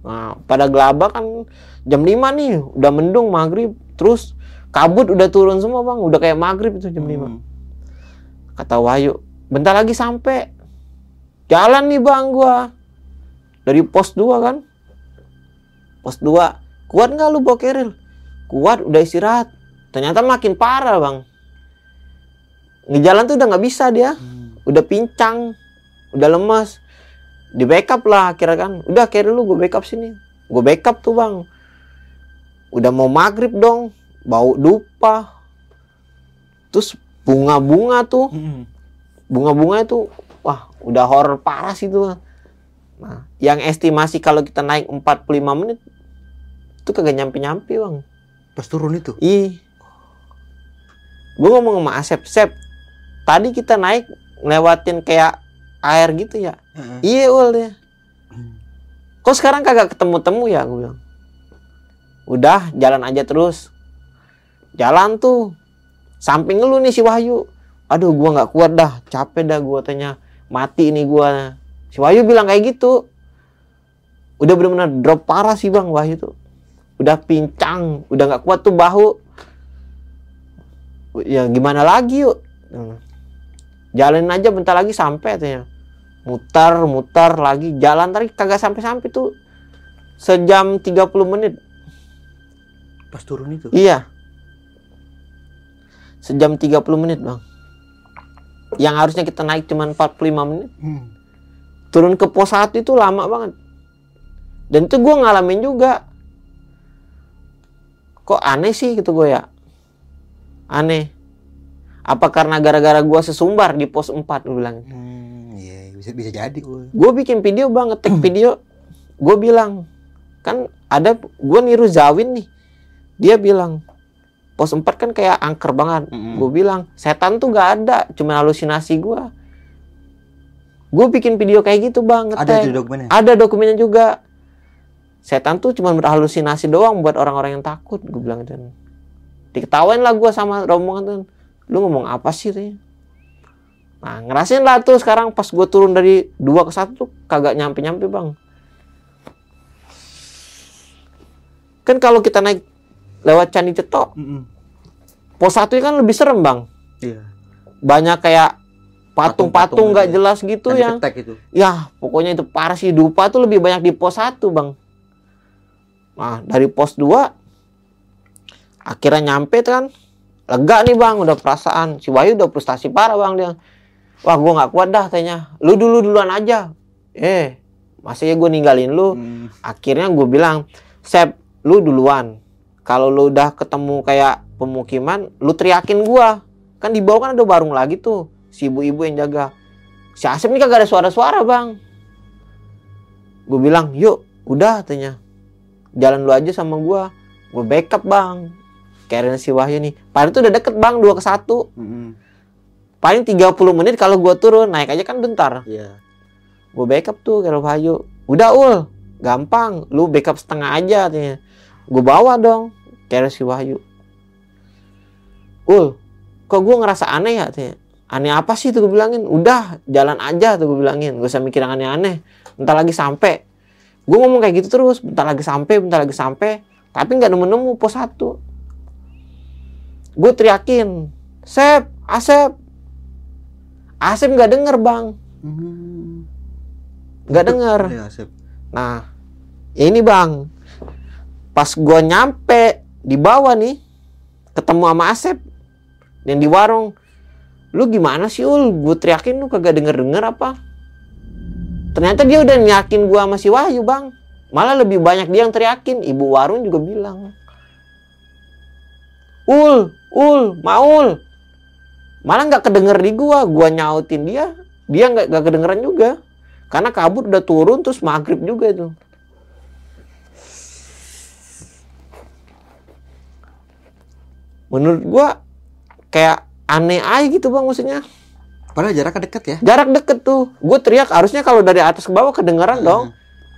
Nah, pada gelabah kan jam 5 nih udah mendung maghrib terus kabut udah turun semua bang. Udah kayak maghrib itu jam 5 Hmm. kata Wahyu bentar lagi sampai jalan nih bang gua. Dari pos 2 kan? Pos 2 kuat nggak lu bawa keril? Kuat udah istirahat. Ternyata makin parah bang. Ngejalan tuh udah nggak bisa dia. Hmm. udah pincang udah lemas. Di backup lah akhirnya kan. Udah carry lu gue backup sini. Gue backup tuh bang udah mau maghrib dong bau dupa. Terus bunga-bunga tuh. Bunga-bunga itu wah udah horror parah sih tuh nah yang estimasi kalau kita naik 45 menit itu kagak nyampe-nyampe bang. Pas turun itu? ih. Gue ngomong sama Asep Sep tadi kita naik ngelewatin kayak air gitu ya? Heeh. iya ul ya. Hmm. kok sekarang kagak ketemu-temu ya? Gue bilang udah jalan aja terus. Jalan tuh samping lu nih si Wahyu. Aduh gua nggak kuat dah. Capek dah gua tanya. Mati nih gua. Si Wahyu bilang kayak gitu. Udah bener-bener drop parah sih bang Wahyu tuh. Udah pincang udah nggak kuat tuh bahu. Ya gimana lagi yuk? Hmm. jalanin aja bentar lagi sampai katanya mutar mutar lagi. Jalan tadi kagak sampai sampai tuh. Sejam 30 menit Pas turun itu. Iya. Sejam 30 menit, Bang. Yang harusnya kita naik cuma 45 menit. Hmm. Turun ke pos 1 itu lama banget. Dan itu gue ngalamin juga. Kok aneh sih gitu gue ya? Aneh. Apa karena gara-gara gue sesumbar di pos 4 gue bilang. Hmm, iya bisa bisa jadi gue. Gue bikin video bang, ngetek video. Gue bilang, kan ada gue niru Zawin nih. Dia bilang, pos 4 kan kayak angker banget. Mm-mm. Gue bilang, setan tuh gak ada, cuma halusinasi gue. Gue bikin video kayak gitu bang, Ada itu dokumennya. Ada dokumennya juga. Setan tuh cuma berhalusinasi doang buat orang-orang yang takut. Gue bilang gitu. Diketawain lah gue sama rombongan tuh. Lu ngomong apa sih? Tanya. Nah ngerasain lah tuh sekarang pas gue turun dari dua ke satu tuh kagak nyampe-nyampe bang. Kan kalau kita naik lewat Candi Cetok, Mm-mm. pos satu kan lebih serem bang. Iya. Banyak kayak Patung-patung nggak gitu ya. jelas gitu Yang itu. Ya, pokoknya itu parah sih. Dupa tuh lebih banyak di pos 1, Bang. Nah, dari pos 2 akhirnya nyampe kan. Lega nih, Bang, udah perasaan. Si Wahyu udah frustasi parah, Bang, dia. Wah, gua nggak kuat dah tanya. Lu dulu duluan aja. Eh, masa ya gue ninggalin lu? Hmm. Akhirnya gue bilang, Sep, lu duluan. Kalau lu udah ketemu kayak pemukiman, lu teriakin gua. Kan di bawah kan ada warung lagi tuh. Si ibu-ibu yang jaga. Si Asep ini kagak ada suara-suara, Bang. Gue bilang, yuk, udah katanya. Jalan lu aja sama gua. Gue backup, Bang. Karen si Wahyu nih. Padahal itu udah deket, Bang, 2 ke 1. Mm-mm. Paling 30 menit kalau gua turun, naik aja kan bentar. Iya. gue backup tuh ke Wahyu udah ul gampang lu backup setengah aja katanya gue bawa dong ke si Wahyu. Ul kok gue ngerasa aneh ya katanya aneh apa sih tuh gue bilangin? Udah jalan aja tuh gue bilangin. Gak usah mikir yang aneh-aneh. Bentar lagi sampai. Gue ngomong kayak gitu terus. Bentar lagi sampai bentar lagi sampai. Tapi nggak nemu-nemu pos satu. Gue teriakin Sep Asep. Asep nggak denger bang. Hmm. nggak denger. Iya, Asep. Nah, ya ini bang, pas gua nyampe di bawah nih, ketemu sama Asep yang di warung. Lu gimana sih ul? Gue teriakin lu kagak denger denger apa? Ternyata dia udah nyakin gua sama si Wahyu bang. Malah lebih banyak dia yang teriakin. Ibu warung juga bilang, ul, ul, maul. Malah nggak kedenger di gua, gua nyautin dia, dia nggak kedengeran juga. Karena kabut udah turun terus maghrib juga itu. Menurut gua kayak aneh aja gitu bang maksudnya. Padahal jaraknya deket ya. Jarak deket tuh. Gue teriak harusnya kalau dari atas ke bawah kedengeran dong.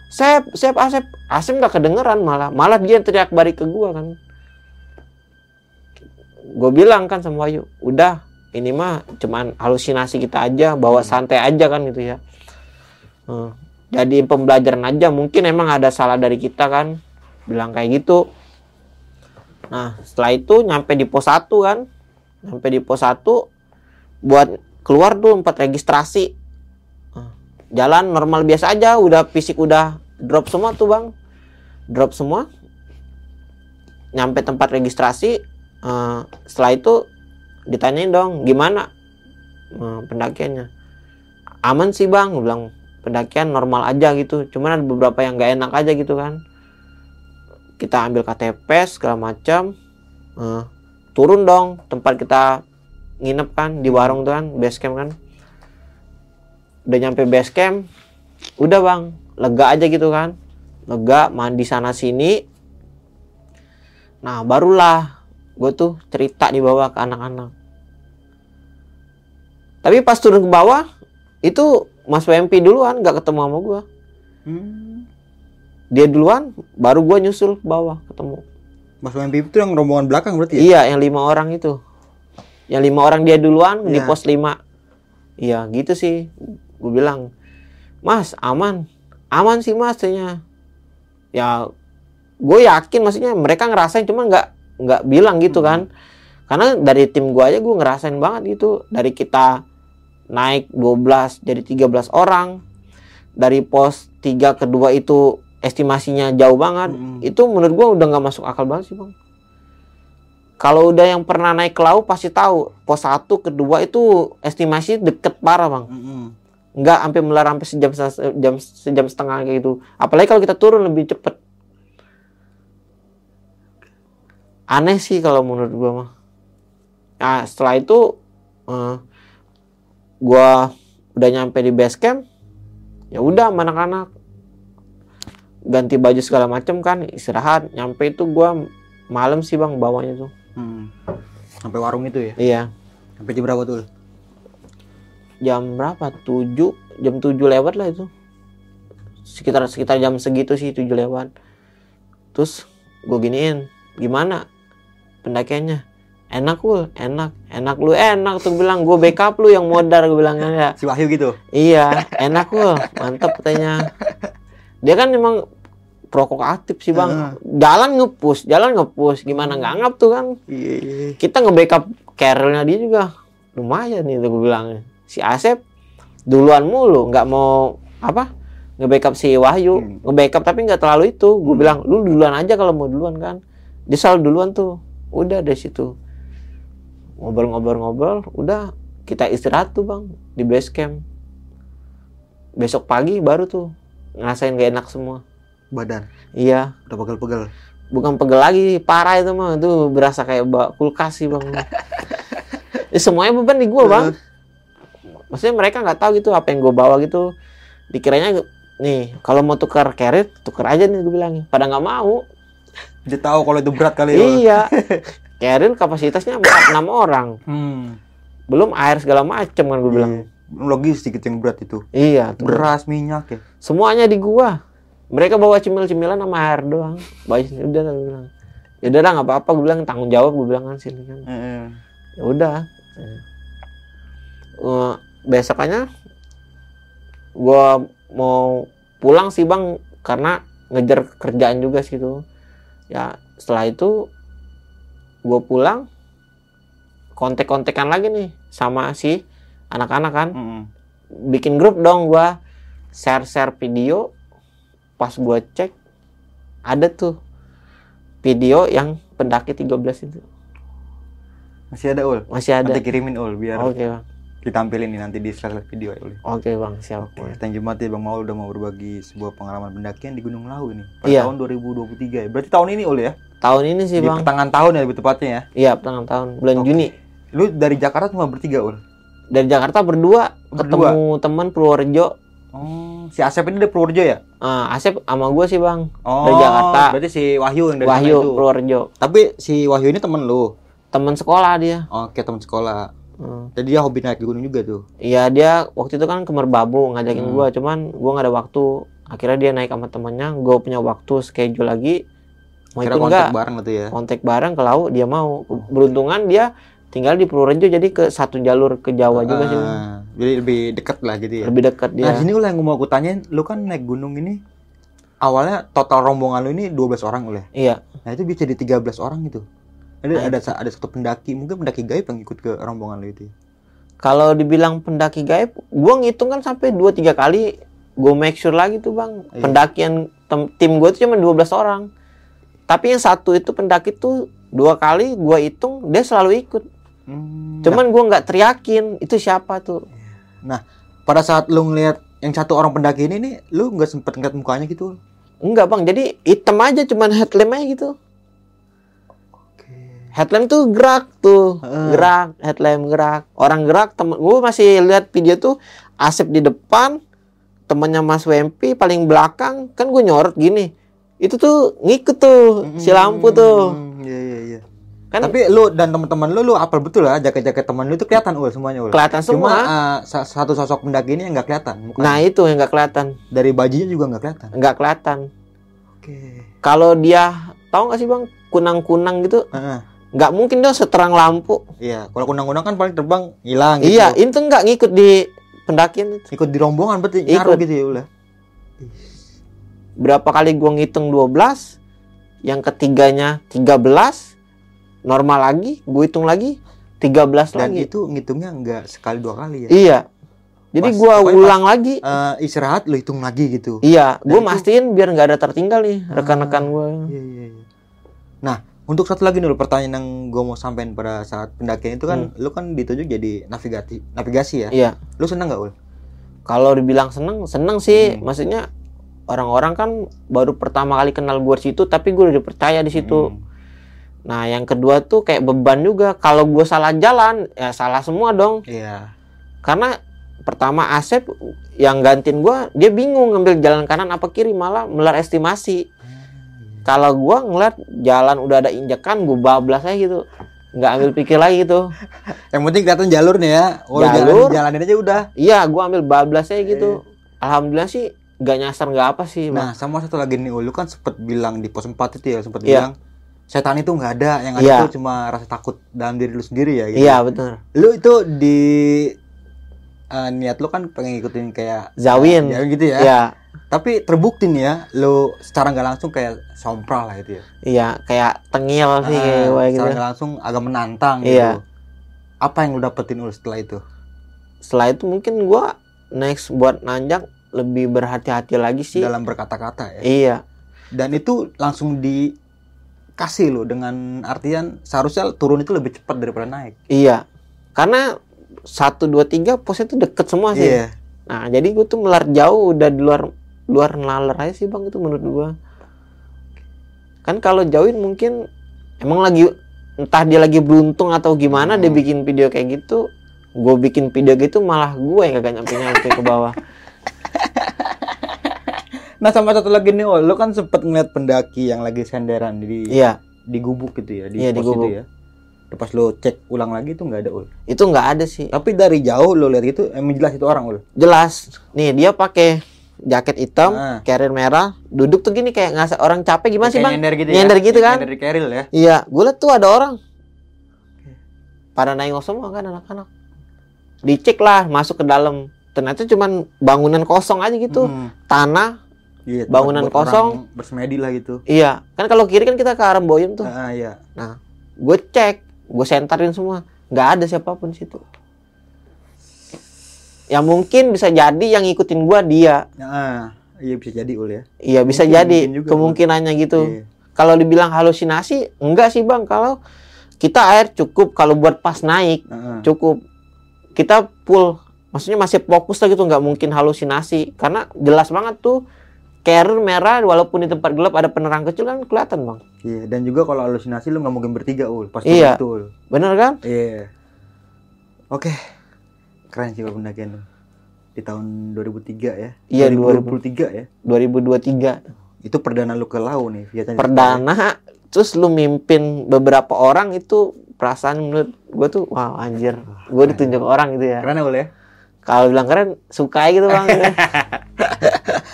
Sep, Sep, Asep. Asep nggak kedengeran malah. Malah dia yang teriak balik ke gua kan. Gue bilang kan sama Wahyu, udah ini mah cuman halusinasi kita aja, bawa santai aja kan gitu ya. Hmm. Jadi pembelajaran aja mungkin emang ada salah dari kita kan bilang kayak gitu nah setelah itu nyampe di pos 1 kan. Nyampe di pos 1 buat keluar tuh empat registrasi. Nah, jalan normal biasa aja udah fisik udah drop semua tuh bang. Drop semua. Nyampe tempat registrasi eh, setelah itu ditanyain dong gimana? Eh, pendakiannya. Aman sih bang bilang. Pendakian normal aja gitu. Cuman ada beberapa yang nggak enak aja gitu kan kita ambil KTP segala macam. Eh, turun dong tempat kita nginep kan di warung tuh kan base camp kan. Udah nyampe base camp udah bang lega aja gitu kan. Lega mandi sana sini. Nah barulah gue tuh cerita di bawah ke anak-anak. Tapi pas turun ke bawah itu Mas WMP duluan nggak ketemu sama gue. Hmm. Dia duluan, baru gue nyusul ke bawah ketemu. Mas WMP itu yang rombongan belakang berarti ya? Iya, yang lima orang itu. Yang lima orang dia duluan di Iya. pos lima. Iya, gitu sih. Gue bilang, Mas, aman. Aman sih mas. Ya, gue yakin maksudnya mereka ngerasain cuma nggak nggak bilang gitu kan. Karena dari tim gue aja gue ngerasain banget gitu. Dari kita naik 12 jadi 13 orang. Dari pos 3 ke 2 itu estimasinya jauh banget. Mm. Itu menurut gue udah nggak masuk akal banget sih bang. Kalau udah yang pernah naik ke laut pasti tahu pos 1 kedua itu estimasi deket parah bang. Mm-mm. Nggak sampai melar sampai sejam sejam sejam setengah kayak gitu. Apalagi kalau kita turun lebih cepet. Aneh sih kalau menurut gua mah. Nah setelah itu eh, gua udah nyampe di base camp. Ya udah anak-anak ganti baju segala macem kan istirahat nyampe itu gua malam sih bang bawanya tuh Hmm. Sampai warung itu ya? iya Sampai jam berapa tuh? jam berapa? 7 jam 7 lewat lah itu sekitar sekitar jam segitu sih 7 lewat terus gue giniin gimana pendakiannya enak ul enak enak lu enak tuh bilang gue backup lu yang modar gue bilangnya <laughs> ya Si Wahyu gitu? iya enak ul mantep katanya <laughs> dia kan emang provokatif sih bang. Jalan ngepus jalan ngepus gimana nggak ngap tuh kan Iya, iya. kita nge-backup carrier-nya dia juga lumayan nih tuh gue bilang si Asep duluan mulu nggak mau apa nge-backup si Wahyu. Hmm. nge-backup tapi nggak terlalu itu. Gue bilang lu duluan aja kalau mau duluan kan. Dia selalu duluan tuh. Udah dari situ. Ngobrol-ngobrol-ngobrol udah. Kita istirahat tuh bang di base camp. Besok pagi baru tuh ngerasain gak enak semua. Badan? iya. Udah pegel-pegel? bukan pegel lagi parah itu mah. Itu berasa kayak bawa kulkas sih bang. <laughs> Ya, semuanya beban di gua bang. Maksudnya mereka nggak tahu gitu apa yang gue bawa gitu. Dikiranya nih kalau mau tukar carrier tukar aja nih gue bilang pada nggak mau. Dia tahu kalau itu berat kali ya? iya. <laughs> Carrier kapasitasnya empat enam orang. Hmm. belum air segala macem kan gue bilang. Iya. Logistik itu yang berat itu. iya tuh. Beras, minyak ya. semuanya di gua. Mereka bawa cemil-cemilan sama air doang. Baik udah gue bilang. Ya udah dah, nggak apa-apa. Gue bilang tanggung jawab gue bilang kan sini kan. Ya udah. Eh, besokannya gua mau pulang sih bang karena ngejar kerjaan juga sih tuh. Ya setelah itu gua pulang kontek-kontekan lagi nih sama si anak-anak kan Heeh. bikin grup dong gua share-share video pas gua cek ada tuh video yang pendaki 13 itu Masih ada ul. masih ada Nanti kirimin ul biar oke bang ditampilin nih nanti di slide video ya ul. oke bang siap Oke, thank you banget ya Bang Maul udah mau berbagi sebuah pengalaman pendakian di Gunung Lawu ini pada Iya. tahun 2023 ya. Berarti tahun ini ul ya? tahun ini sih Di bang pertengahan tahun ya lebih tepatnya ya. Iya, pertengahan tahun bulan Oke. Juni. Lu dari Jakarta cuma bertiga ul. Dari Jakarta berdua, Berdua? ketemu teman Purworejo. Oh, si Asep ini dari Purworejo ya? Ah, Asep sama gue sih bang, Oh, Dari Jakarta. Berarti si Wahyu yang dari Wahyu itu. Purworejo. Tapi si Wahyu ini temen lu. Teman sekolah dia. Oke, teman sekolah. Hmm. Jadi dia hobi naik gunung juga tuh. Iya dia waktu itu kan ke Merbabu ngajakin Hmm. gua, cuman gua nggak ada waktu. Akhirnya dia naik sama temannya, gue punya waktu schedule lagi. Mau Kira ikut kontak bareng gitu ya. Kontak bareng ke laut dia mau. Beruntungan dia tinggal di Purworejo jadi ke satu jalur ke Jawa juga sih. Ah, jadi lebih deket lah gitu ya. Lebih dekat Nah, dia. sini ul yang mau aku tanyain, lu kan naik gunung ini awalnya total rombongan lu ini 12 orang ul ya? Iya. Nah, itu bisa di 13 orang gitu. Ada Nah, ada ada satu pendaki, mungkin pendaki gaib yang ikut ke rombongan lu itu. ya? Kalau dibilang pendaki gaib, gua ngitung kan sampai 2 3 kali gue make sure lagi tuh, Bang. Iya. Pendakian tim gue tuh cuma 12 orang. Tapi yang satu itu pendaki tuh dua kali gua hitung dia selalu ikut. Hmm, Cuman gua nggak teriakin itu siapa tuh. pada saat lu ngeliat yang satu orang pendaki ini nih, lu nggak sempet ngeliat mukanya gitu. Enggak, Bang. Jadi hitam aja cuman headlamp aja gitu. Oke. Headlamp tuh gerak tuh, Heeh. gerak, headlamp gerak. Orang gerak, temen gue masih lihat video tuh Asep di depan, temennya Mas WMP paling belakang, kan gue nyorot gini. Itu tuh ngikut tuh si lampu tuh. Hmm, Iya iya iya. Kan Tapi lu dan teman-teman lu lu apal betul lah jaket-jaket teman lu itu kelihatan ul semuanya ul. kelihatan Cuma semua. uh, sa- satu sosok pendaki ini yang nggak kelihatan. mukanya. Nah, itu yang nggak kelihatan, dari bajunya juga nggak kelihatan. nggak kelihatan. Oke. Kalau dia tahu nggak sih bang kunang-kunang gitu Heeh. nggak mungkin dong seterang lampu Iya, kalau kunang-kunang kan paling terbang hilang gitu. iya itu nggak ngikut di pendakian itu Ikut di rombongan berarti Ikut. gitu ya ulah. berapa kali gua ngitung 12 yang ketiganya 13 normal lagi gue hitung lagi 13 Dan lagi itu ngitungnya enggak sekali dua kali ya. iya jadi Pas- pokoknya ulang lagi Eh, istirahat lu hitung lagi gitu. iya gue mastiin biar nggak ada tertinggal nih Ah. rekan-rekan gue Iya, iya, iya. Nah, untuk satu lagi dulu pertanyaan yang gue mau sampein pada saat pendakian itu kan, lu kan ditunjuk jadi navigasi, navigasi ya. Hmm. iya Lu seneng nggak ul? kalau dibilang seneng seneng sih Hmm. maksudnya orang-orang kan baru pertama kali kenal gue situ tapi gue udah dipercaya di situ Hmm. Nah yang kedua tuh kayak beban juga kalau gue salah jalan ya salah semua dong Iya. karena pertama Asep yang gantiin gue dia bingung ngambil jalan kanan apa kiri malah melar estimasi kalau gue ngeliat jalan udah ada injekan gue bablas aja gitu nggak ambil pikir lagi gitu <laughs> Yang penting kelihatan jalurnya ya. Oh, Jalur. jalan, jalanin aja udah. iya gue ambil bablas aja gitu alhamdulillah sih nggak nyasar nggak apa sih Bang. Nah, sama satu lagi nih, Ul. lu kan sempet bilang di pos 4 itu ya, sempet Iya. bilang setan itu nggak ada, yang ada Iya. itu cuma rasa takut dalam diri lu sendiri ya gitu. iya betul Lu itu di eh, niat lu kan pengen ngikutin kayak Zawin. ya gitu ya. iya Tapi terbukti nih ya, lu secara nggak langsung kayak sompral lah itu ya. iya kayak tengil sih Ah, kayak gue gitu secara nggak langsung agak menantang Iya. gitu. Apa yang lu dapetin ul setelah itu? setelah itu mungkin gue next buat nanjak lebih berhati-hati lagi sih Dalam berkata-kata ya. iya Dan itu langsung dikasih lo dengan artian seharusnya turun itu lebih cepat daripada naik. iya karena satu dua tiga posnya tuh deket semua sih Iya. Nah, jadi gue tuh melar jauh udah di luar luar nalar aja sih bang itu menurut gua. Kan kalau jauhin mungkin emang lagi entah dia lagi beruntung atau gimana dia Hmm. bikin video kayak gitu. Gue bikin video gitu malah gue yang kagak nyampe nyampe ke bawah. <laughs> Nah sama satu lagi nih, Ul, lo kan sempet ngeliat pendaki yang lagi senderan di Iya, di gubuk gitu ya, di Iya, di pos itu gubuk. ya. Pas lo cek ulang lagi itu nggak ada ul. itu nggak ada sih. Tapi dari jauh lo lihat gitu, emang jelas itu orang ul. Jelas. Nih dia pakai jaket hitam, Ah. carrier merah, duduk tuh gini kayak nggak orang capek gimana sih Kayak bang? Nyender gitu Nyender ya. gitu kan? Nyender di keril ya. Iya, gue liat tuh ada orang. Pada nengok semua kan anak-anak. Dicek lah, masuk ke dalam. Ternyata cuman bangunan kosong aja gitu. Hmm. Tanah. Iya, Bangunan buat kosong. orang Bersemedi lah gitu. Iya, kan kalau kiri kan kita ke arah Boyem tuh. Ah, iya. Gue cek, gue sentarin semua. Nggak ada siapa pun situ. Ya mungkin bisa jadi yang ngikutin gua dia. Ah, iya bisa jadi ul ya. Iya bisa Mungkin- jadi mungkin juga, kemungkinannya gitu. Iya. Kalau dibilang halusinasi, enggak sih bang. Kalau kita air cukup kalau buat pas naik ah. cukup kita full maksudnya masih fokus lah gitu nggak mungkin halusinasi karena jelas banget tuh carrier merah walaupun di tempat gelap ada penerang kecil kan kelihatan bang Iya, dan juga kalau halusinasi lu nggak mungkin bertiga ul, pasti Iya. itu ul. bener kan Iya. Oke. Keren sih pendakian lu. Di tahun 2003 ya. Iya, 2023 ya. 2023 Itu perdana lu ke Lau nih, Vietnam. perdana terus lu mimpin beberapa orang itu perasaan menurut gue tuh wow anjir gue ditunjuk orang gitu ya Keren ya Ul ya. kalau bilang keren suka gitu bang <laughs>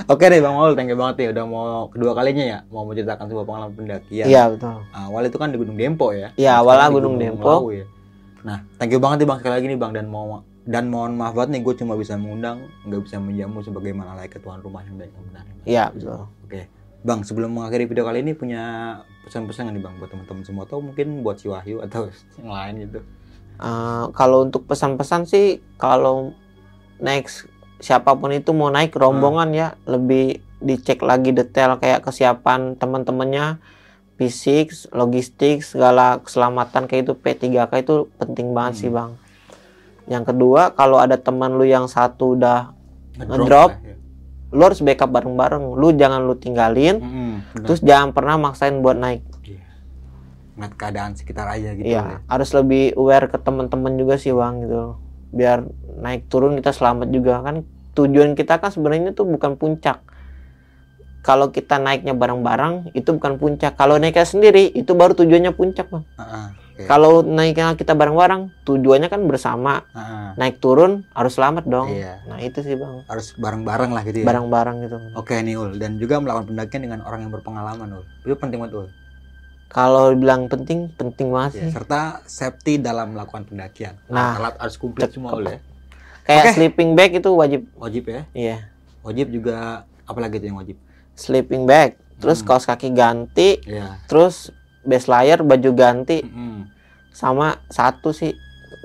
Oke deh Bang Maul, thank you banget ya udah mau kedua kalinya ya mau menceritakan sebuah pengalaman pendakian. iya betul Awal itu kan di Gunung Dempo ya. Iya, awalnya di Gunung Dempo. Ya. Nah, thank you banget nih Bang sekali lagi nih Bang dan mau dan mohon maaf banget nih gue cuma bisa mengundang, nggak bisa menjamu sebagaimana layaknya tuan rumah yang baik benar. iya betul Oke, Bang, sebelum mengakhiri video kali ini punya pesan-pesan nih Bang buat teman-teman semua atau mungkin buat si Wahyu atau <laughs> yang lain gitu. Eh, kalau untuk pesan-pesan sih kalau next siapa pun itu mau naik rombongan ya lebih dicek lagi detail kayak kesiapan teman-temannya fisik, logistik, segala keselamatan kayak itu P3K itu penting banget sih bang. Yang kedua kalau ada teman lu yang satu udah Ngedrop. lah ya. lu harus backup bareng-bareng. Lu jangan lu tinggalin, Mm-mm, benar. terus jangan pernah maksain buat naik. Iya. Ngeliat keadaan sekitar aja gitu. Iya, harus lebih aware ke teman-teman juga sih bang gitu. Biar naik turun kita selamat juga kan. Tujuan kita kan sebenarnya tuh bukan puncak. Kalau kita naiknya bareng-bareng itu bukan puncak. Kalau naiknya sendiri itu baru tujuannya puncak bang. Ah, ah, oke. Kalau naiknya kita bareng-bareng tujuannya kan bersama. Ah, ah. Naik turun harus selamat dong. Iya. Nah itu sih bang. Harus bareng-bareng lah gitu ya. Bareng-bareng gitu. Oke nih Ul, dan juga melakukan pendakian dengan orang yang berpengalaman Ul. Itu penting banget Ul. Kalau bilang penting, penting banget Ya, sih. serta safety dalam melakukan pendakian. Nah, alat harus komplit semua boleh. Kayak Oke. sleeping bag itu wajib. Wajib ya. Iya. Wajib juga apalagi itu yang wajib? Sleeping bag, terus Hmm. kaos kaki ganti, Iya. terus base layer baju ganti, Mm-mm. sama satu sih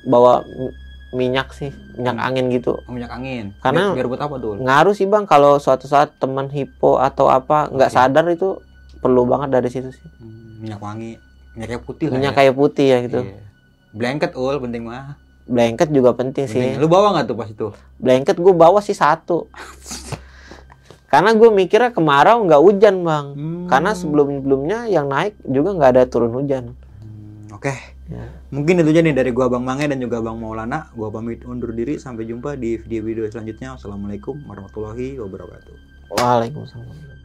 bawa mi- minyak sih, minyak Hmm. angin gitu. Oh, minyak angin. Karena- biar, biar buat apa tuh? Ngaruh sih bang kalau suatu saat teman hipo atau apa nggak Oke. sadar itu perlu banget dari situ sih. Hmm, minyak wangi. Minyaknya putih lah Minyak ya. kayu putih ya gitu. Iya. Blanket ul penting mah. Blanket juga penting, Penting. sih. Lu bawa nggak tuh pas itu? Blanket gue bawa sih satu. Karena gue mikirnya kemarau nggak hujan bang. Hmm. Karena sebelum-sebelumnya yang naik juga nggak ada turun hujan. Hmm, Oke. Ya. Mungkin itu aja nih dari gua Bang Mange dan juga Bang Maulana. Gua pamit undur diri sampai jumpa di video-video selanjutnya. Wassalamualaikum warahmatullahi wabarakatuh. Waalaikumsalam.